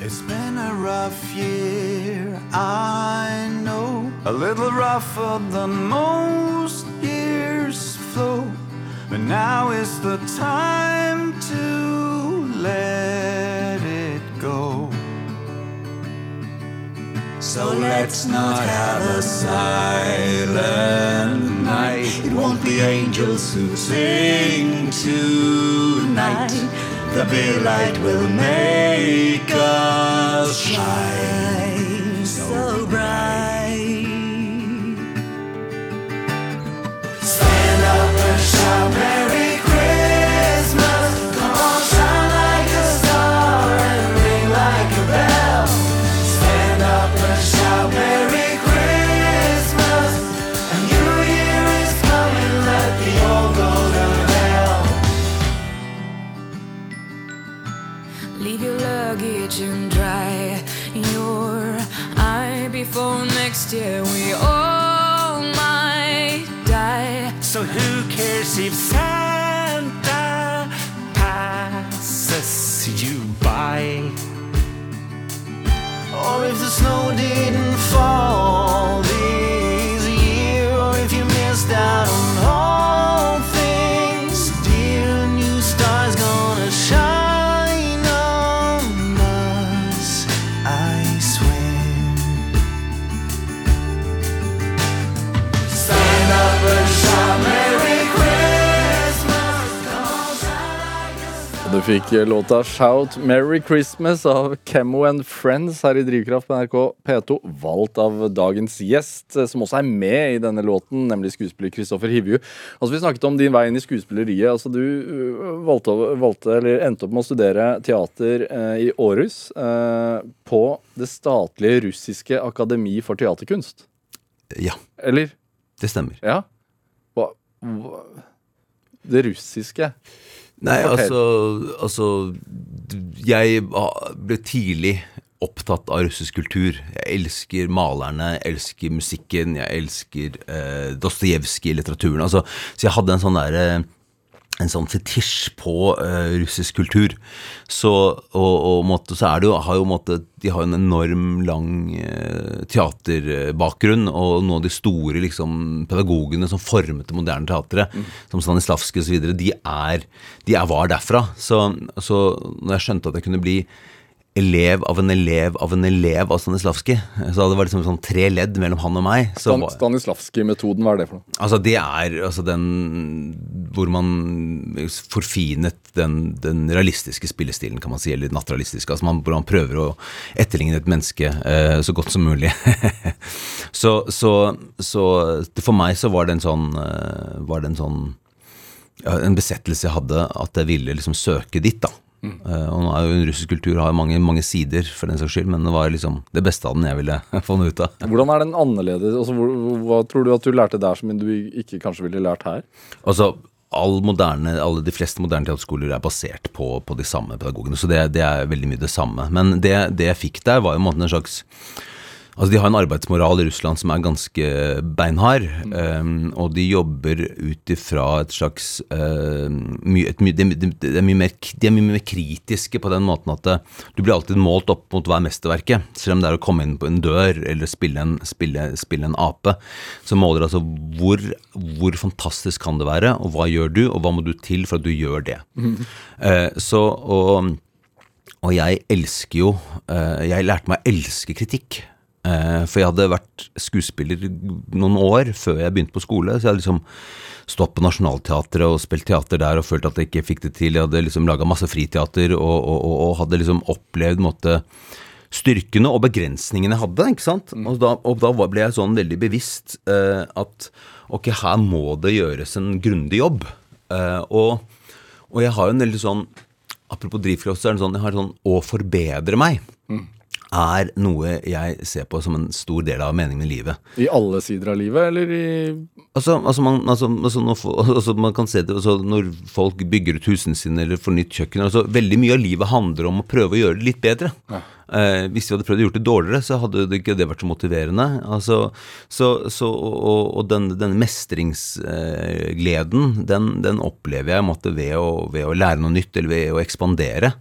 It's been a rough year, I know. A little rougher than most years flow. But now is the time to let it go. So let's not have a silent night. It won't be angels who sing tonight. The beer light will make us shine so bright. Stand up and shout Merry next year we all might die. So who cares if Santa passes you by? Or if the snow didn't fall Du fikk eh, låta 'Shout Merry Christmas' av Chemo and Friends her i Drivkraft på NRK P2. Valgt av dagens gjest, eh, som også er med i denne låten, nemlig skuespiller Kristoffer Hivju. Altså, vi snakket om din vei inn i skuespilleriet. Altså, du øh, valgte, valgte, eller endte opp med å studere teater eh, i Århus. Eh, på det statlige russiske akademi for teaterkunst. Ja, Eller? det stemmer. Ja? Hva, hva Det russiske? Nei, altså, altså Jeg ble tidlig opptatt av russisk kultur. Jeg elsker malerne, jeg elsker musikken, jeg elsker eh, Dostojevskij-litteraturen. Altså, så jeg hadde en sånn derre en sånn fetisj på uh, russisk kultur. Så, og, og måtte, så er det jo, har jo måtte, De har jo en enorm lang uh, teaterbakgrunn, og noen av de store liksom, pedagogene som formet det moderne teatret, som Stanislavskij osv., de, er, de er var derfra. Så, så når jeg skjønte at jeg kunne bli elev av en elev av en elev av Stanislavskij, så det var liksom sånn tre ledd mellom han og meg. Stan var- Stanislavskij-metoden, hva er det for noe? Altså det er altså den hvor man forfinet den, den realistiske spillestilen, kan man si, eller den naturalistiske. Altså man, hvor man prøver å etterligne et menneske eh, så godt som mulig. så, så, så for meg så var det en sånn, eh, var det en sånn ja, en besettelse jeg hadde, at jeg ville liksom søke dit, da. Eh, og nå er jo russisk kultur har mange, mange sider, for den saks skyld, men det var liksom det beste av den jeg ville få noe ut av. Hvordan er den annerledes? Altså, hva tror du at du lærte der som du ikke kanskje ville lært her? Altså, all moderne, alle De fleste moderne teaterskoler er basert på, på de samme pedagogene, så det, det er veldig mye det samme. Men det, det jeg fikk der, var jo en måte en slags Altså, De har en arbeidsmoral i Russland som er ganske beinhard, um, og de jobber ut ifra et slags uh, my, et, de, de, de, er mer, de er mye mer kritiske på den måten at det, du blir alltid målt opp mot hva er mesterverket. Selv om det er å komme inn på en dør eller spille en, spille, spille en ape, så måler altså hvor, hvor fantastisk kan det være, og hva gjør du, og hva må du til for at du gjør det. Eh, så, og, og jeg elsker jo eh, Jeg lærte meg å elske kritikk. Eh, for jeg hadde vært skuespiller noen år før jeg begynte på skole. Så jeg hadde liksom stått på Nationaltheatret og spilt teater der og følt at jeg ikke fikk det til. Jeg hadde liksom laga masse friteater og, og, og, og hadde liksom opplevd måtte, styrkene og begrensningene jeg hadde. ikke sant? Og da, da ble jeg sånn veldig bevisst eh, at ok, her må det gjøres en grundig jobb. Eh, og, jeg har jo en veldig sånn Apropos drivkraft, så er det sånn, jeg har sånn å forbedre meg. Er noe jeg ser på som en stor del av meningen med livet. I alle sider av livet, eller i Altså, altså, man, altså, altså, når, altså man kan se det altså, når folk bygger ut husene sine eller får nytt kjøkken altså, Veldig mye av livet handler om å prøve å gjøre det litt bedre. Eh, hvis vi hadde prøvd å gjøre det dårligere, så hadde det ikke det vært så motiverende. Altså, så, så, og, og den, denne mestringsgleden, den, den opplever jeg måtte, ved, å, ved å lære noe nytt eller ved å ekspandere.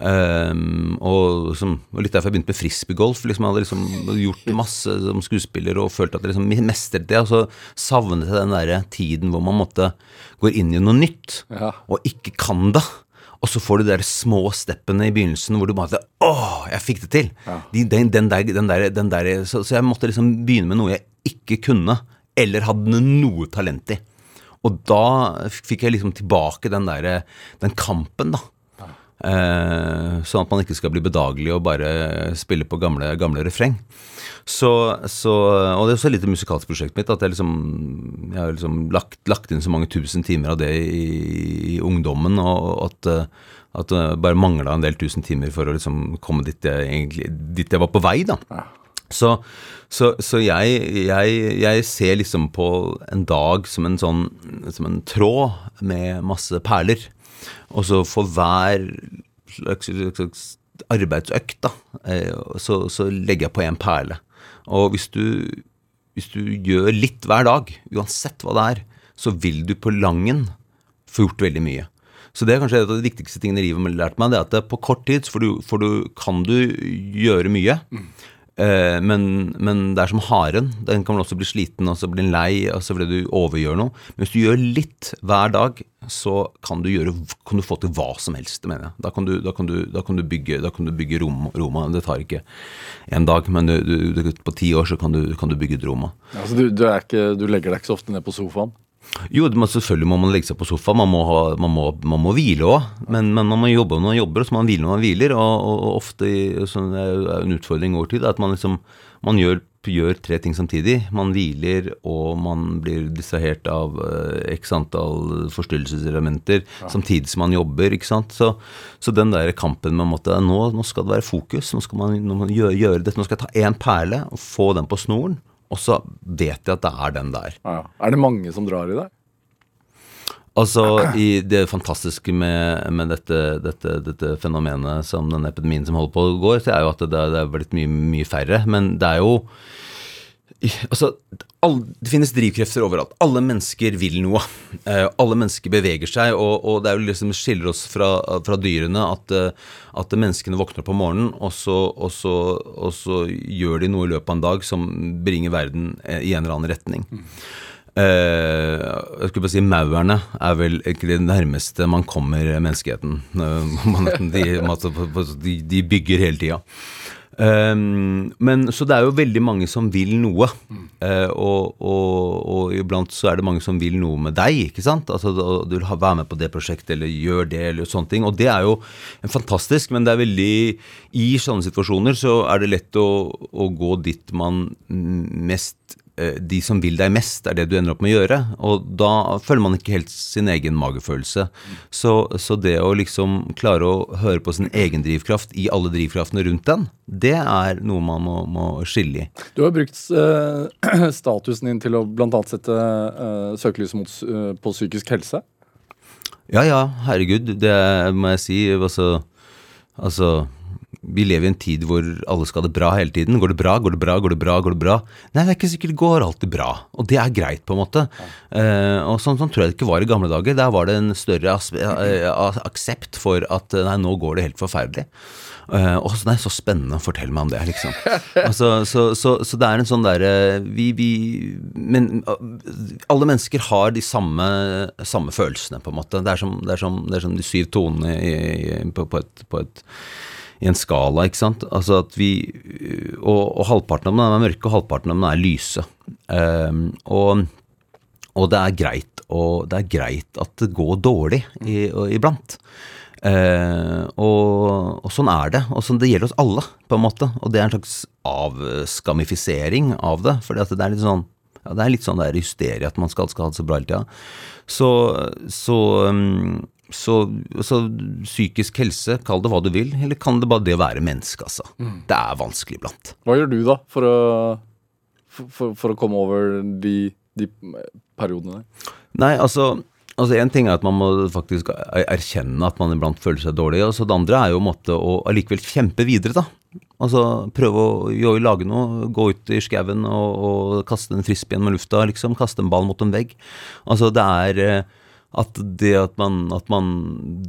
Um, og liksom, og litt derfor jeg begynte med frisbeegolf. Liksom, jeg hadde liksom gjort masse som skuespiller og følt at jeg liksom mestret det. Og så savnet jeg den der tiden hvor man måtte gå inn i noe nytt, Ja. og ikke kan det. Og så får du de der små steppene i begynnelsen hvor du bare Åh, jeg fikk det til! De, den, den der, den der, den der, så, så jeg måtte liksom begynne med noe jeg ikke kunne, eller hadde noe talent i. Og da fikk jeg liksom tilbake den der, den kampen, da. Eh, sånn at man ikke skal bli bedagelig og bare spille på gamle, gamle refreng. Så, så, og det er også litt av musikalprosjektet mitt, at jeg liksom Jeg har liksom lagt, lagt inn så mange tusen timer av det i, i ungdommen, og at, eh, at det bare mangla en del tusen timer for å liksom komme dit jeg, egentlig, dit jeg var på vei, da. Så, så, så jeg, jeg, jeg ser liksom på en dag som en sånn Som en tråd med masse perler. Og så for hver slags, slags arbeidsøkt, da, eh, så, så legger jeg på en perle. Og hvis du, hvis du gjør litt hver dag, uansett hva det er, så vil du på langen få gjort veldig mye. Så det er kanskje et av de viktigste tingene i livet har lært meg, det er at på kort tid får du, får du, kan du gjøre mye. Eh, men, men det er som haren. Den kan vel også bli sliten, og så blir den lei, og så vil du overgjør noe. Men hvis du gjør litt hver dag, så kan du, gjøre, kan du få til hva som helst, mener jeg. Da kan du, da kan du, da kan du bygge, da bygge Roma. Det tar ikke en dag, men på ti år så kan du, bygge et Roma. altså, er ikke, du legger deg ikke så ofte ned på sofaen? Jo, selvfølgelig må man legge seg på sofa, man må, ha, man må, man må hvile òg. Men, men man må jobbe når man jobber, og så må man hvile når man hviler. Og, og, og ofte sånn, er en utfordring over tid at man liksom man gjør, gjør tre ting samtidig. Man hviler, og man blir distrahert av eh, x antall forstyrrelseselementer samtidig som man jobber. ikke sant? Så, så den der kampen med at nå, nå skal det være fokus, nå skal man, nå man gjøre, gjøre dette, nå skal jeg ta én perle og få den på snoren. Og så vet jeg at det er den der. Ja, ja. Er det mange som drar i det? Altså, i det fantastiske med, med dette, dette, dette fenomenet som den epidemien som holder på å gå, så er jo at det, det er blitt mye, mye færre. Men det er jo Altså, all, det finnes drivkrefter overalt. Alle mennesker vil noe. Eh, alle mennesker beveger seg, og, og det er jo liksom skiller oss fra, fra dyrene at, eh, at menneskene våkner opp om morgenen, og så, og, så, og så gjør de noe i løpet av en dag som bringer verden eh, i en eller annen retning. Eh, jeg skulle bare si Maurene er vel egentlig det nærmeste man kommer menneskeheten. Man, de, de, de bygger hele tida. Um, men Så det er jo veldig mange som vil noe. Eh, og, og, og iblant så er det mange som vil noe med deg, ikke sant? Altså Du vil ha, være med på det prosjektet, eller gjør det, eller sånne ting. Og det er jo fantastisk, men det er veldig I sånne situasjoner så er det lett å, å gå dit man mest de som vil deg mest, er det du ender opp med å gjøre. Og da føler man ikke helt sin egen magefølelse. Så, så det å liksom klare å høre på sin egen drivkraft i alle drivkraftene rundt den, det er noe man må, må skille i. Du har brukt uh, statusen din til å bl.a. sette uh, søkelyset mot, eh, på psykisk helse. Ja ja, herregud, det må jeg si. Altså, altså vi lever i en tid hvor alle skal ha det bra hele tiden. Går det bra, går det bra, går det bra? går det bra? Nei, det er ikke sikkert det går alltid bra. Og det er greit, på en måte. Eh, og sånn, sånn tror jeg det ikke var i gamle dager. Der var det en større eh, aksept for at eh, nei, nå går det helt forferdelig. Eh, og så, nei, så spennende, fortell meg om det, liksom. Altså, så, så, så det er en sånn derre vi, vi Men alle mennesker har de samme, samme følelsene, på en måte. Det er som, det er som, det er som de syv tonene i, i, på, på et, på et i en skala, ikke sant. Altså at vi Og, og halvparten av dem er mørke, og halvparten av dem er lyse. Um, og, og det er greit og det er greit at det går dårlig i, og, iblant. Uh, og, og sånn er det. Og sånn, det gjelder oss alle, på en måte. Og det er en slags avskamifisering av det. For det er litt sånn ja, det er litt sånn det er hysteria at man skal, skal ha det så bra hele tida. Så, så, um, så, så psykisk helse, kall det hva du vil, eller kan det bare det å være menneske, altså. Det er vanskelig iblant. Hva gjør du da for å, for, for, å komme over de, de periodene der? Nei, altså Altså En ting er at man må faktisk er- erkjenne at man iblant føler seg dårlig. og så Det andre er jo å måtte å allikevel kjempe videre, da. Altså Prøve å, jo, lage noe. Gå ut i skauen og, og kaste en frisbee med lufta, liksom. Kaste en ball mot en vegg. Altså Det er eh, at det at man, at man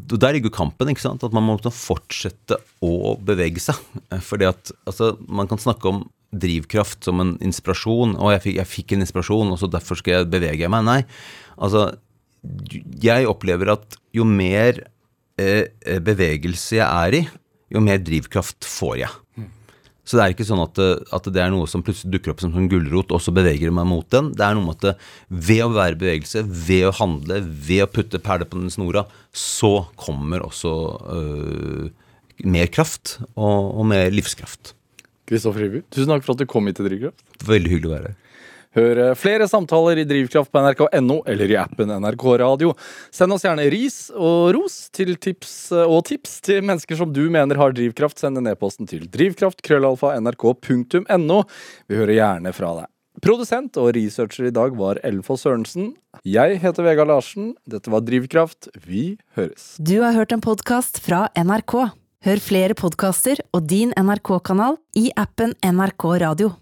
Der ligger kampen, ikke sant. At man må fortsette å bevege seg. Fordi at altså, man kan snakke om drivkraft som en inspirasjon. Og jeg fikk, jeg fikk en inspirasjon, og så derfor skal jeg bevege meg. Nei. Altså, jeg opplever at jo mer eh, bevegelse jeg er i, jo mer drivkraft får jeg. Så det er ikke sånn at, det- at det er noe som plutselig dukker opp som en gulrot, og så beveger jeg meg mot den. Det er noe med at det, ved å være i bevegelse, ved å handle, ved å putte perler på den snora, så kommer også øh, mer kraft og, og mer livskraft. Kristoffer Hivju, tusen takk for at du kom hit til Drivkraft. Veldig hyggelig å være her. Hør eh, flere samtaler i Drivkraft på nrk.no eller i appen NRK Radio. Send oss gjerne ris og ros til tips eh, og tips til mennesker som du mener har drivkraft. Send en e-posten til drivkraft.krøllalfa.nrk.no. Vi hører gjerne fra deg. Produsent og researcher i dag var Elfo Sørensen. Jeg heter Vegard Larsen. Dette var Drivkraft. Vi høres. Du har hørt en podkast fra NRK. Hør flere podkaster og din NRK-kanal i appen NRK Radio.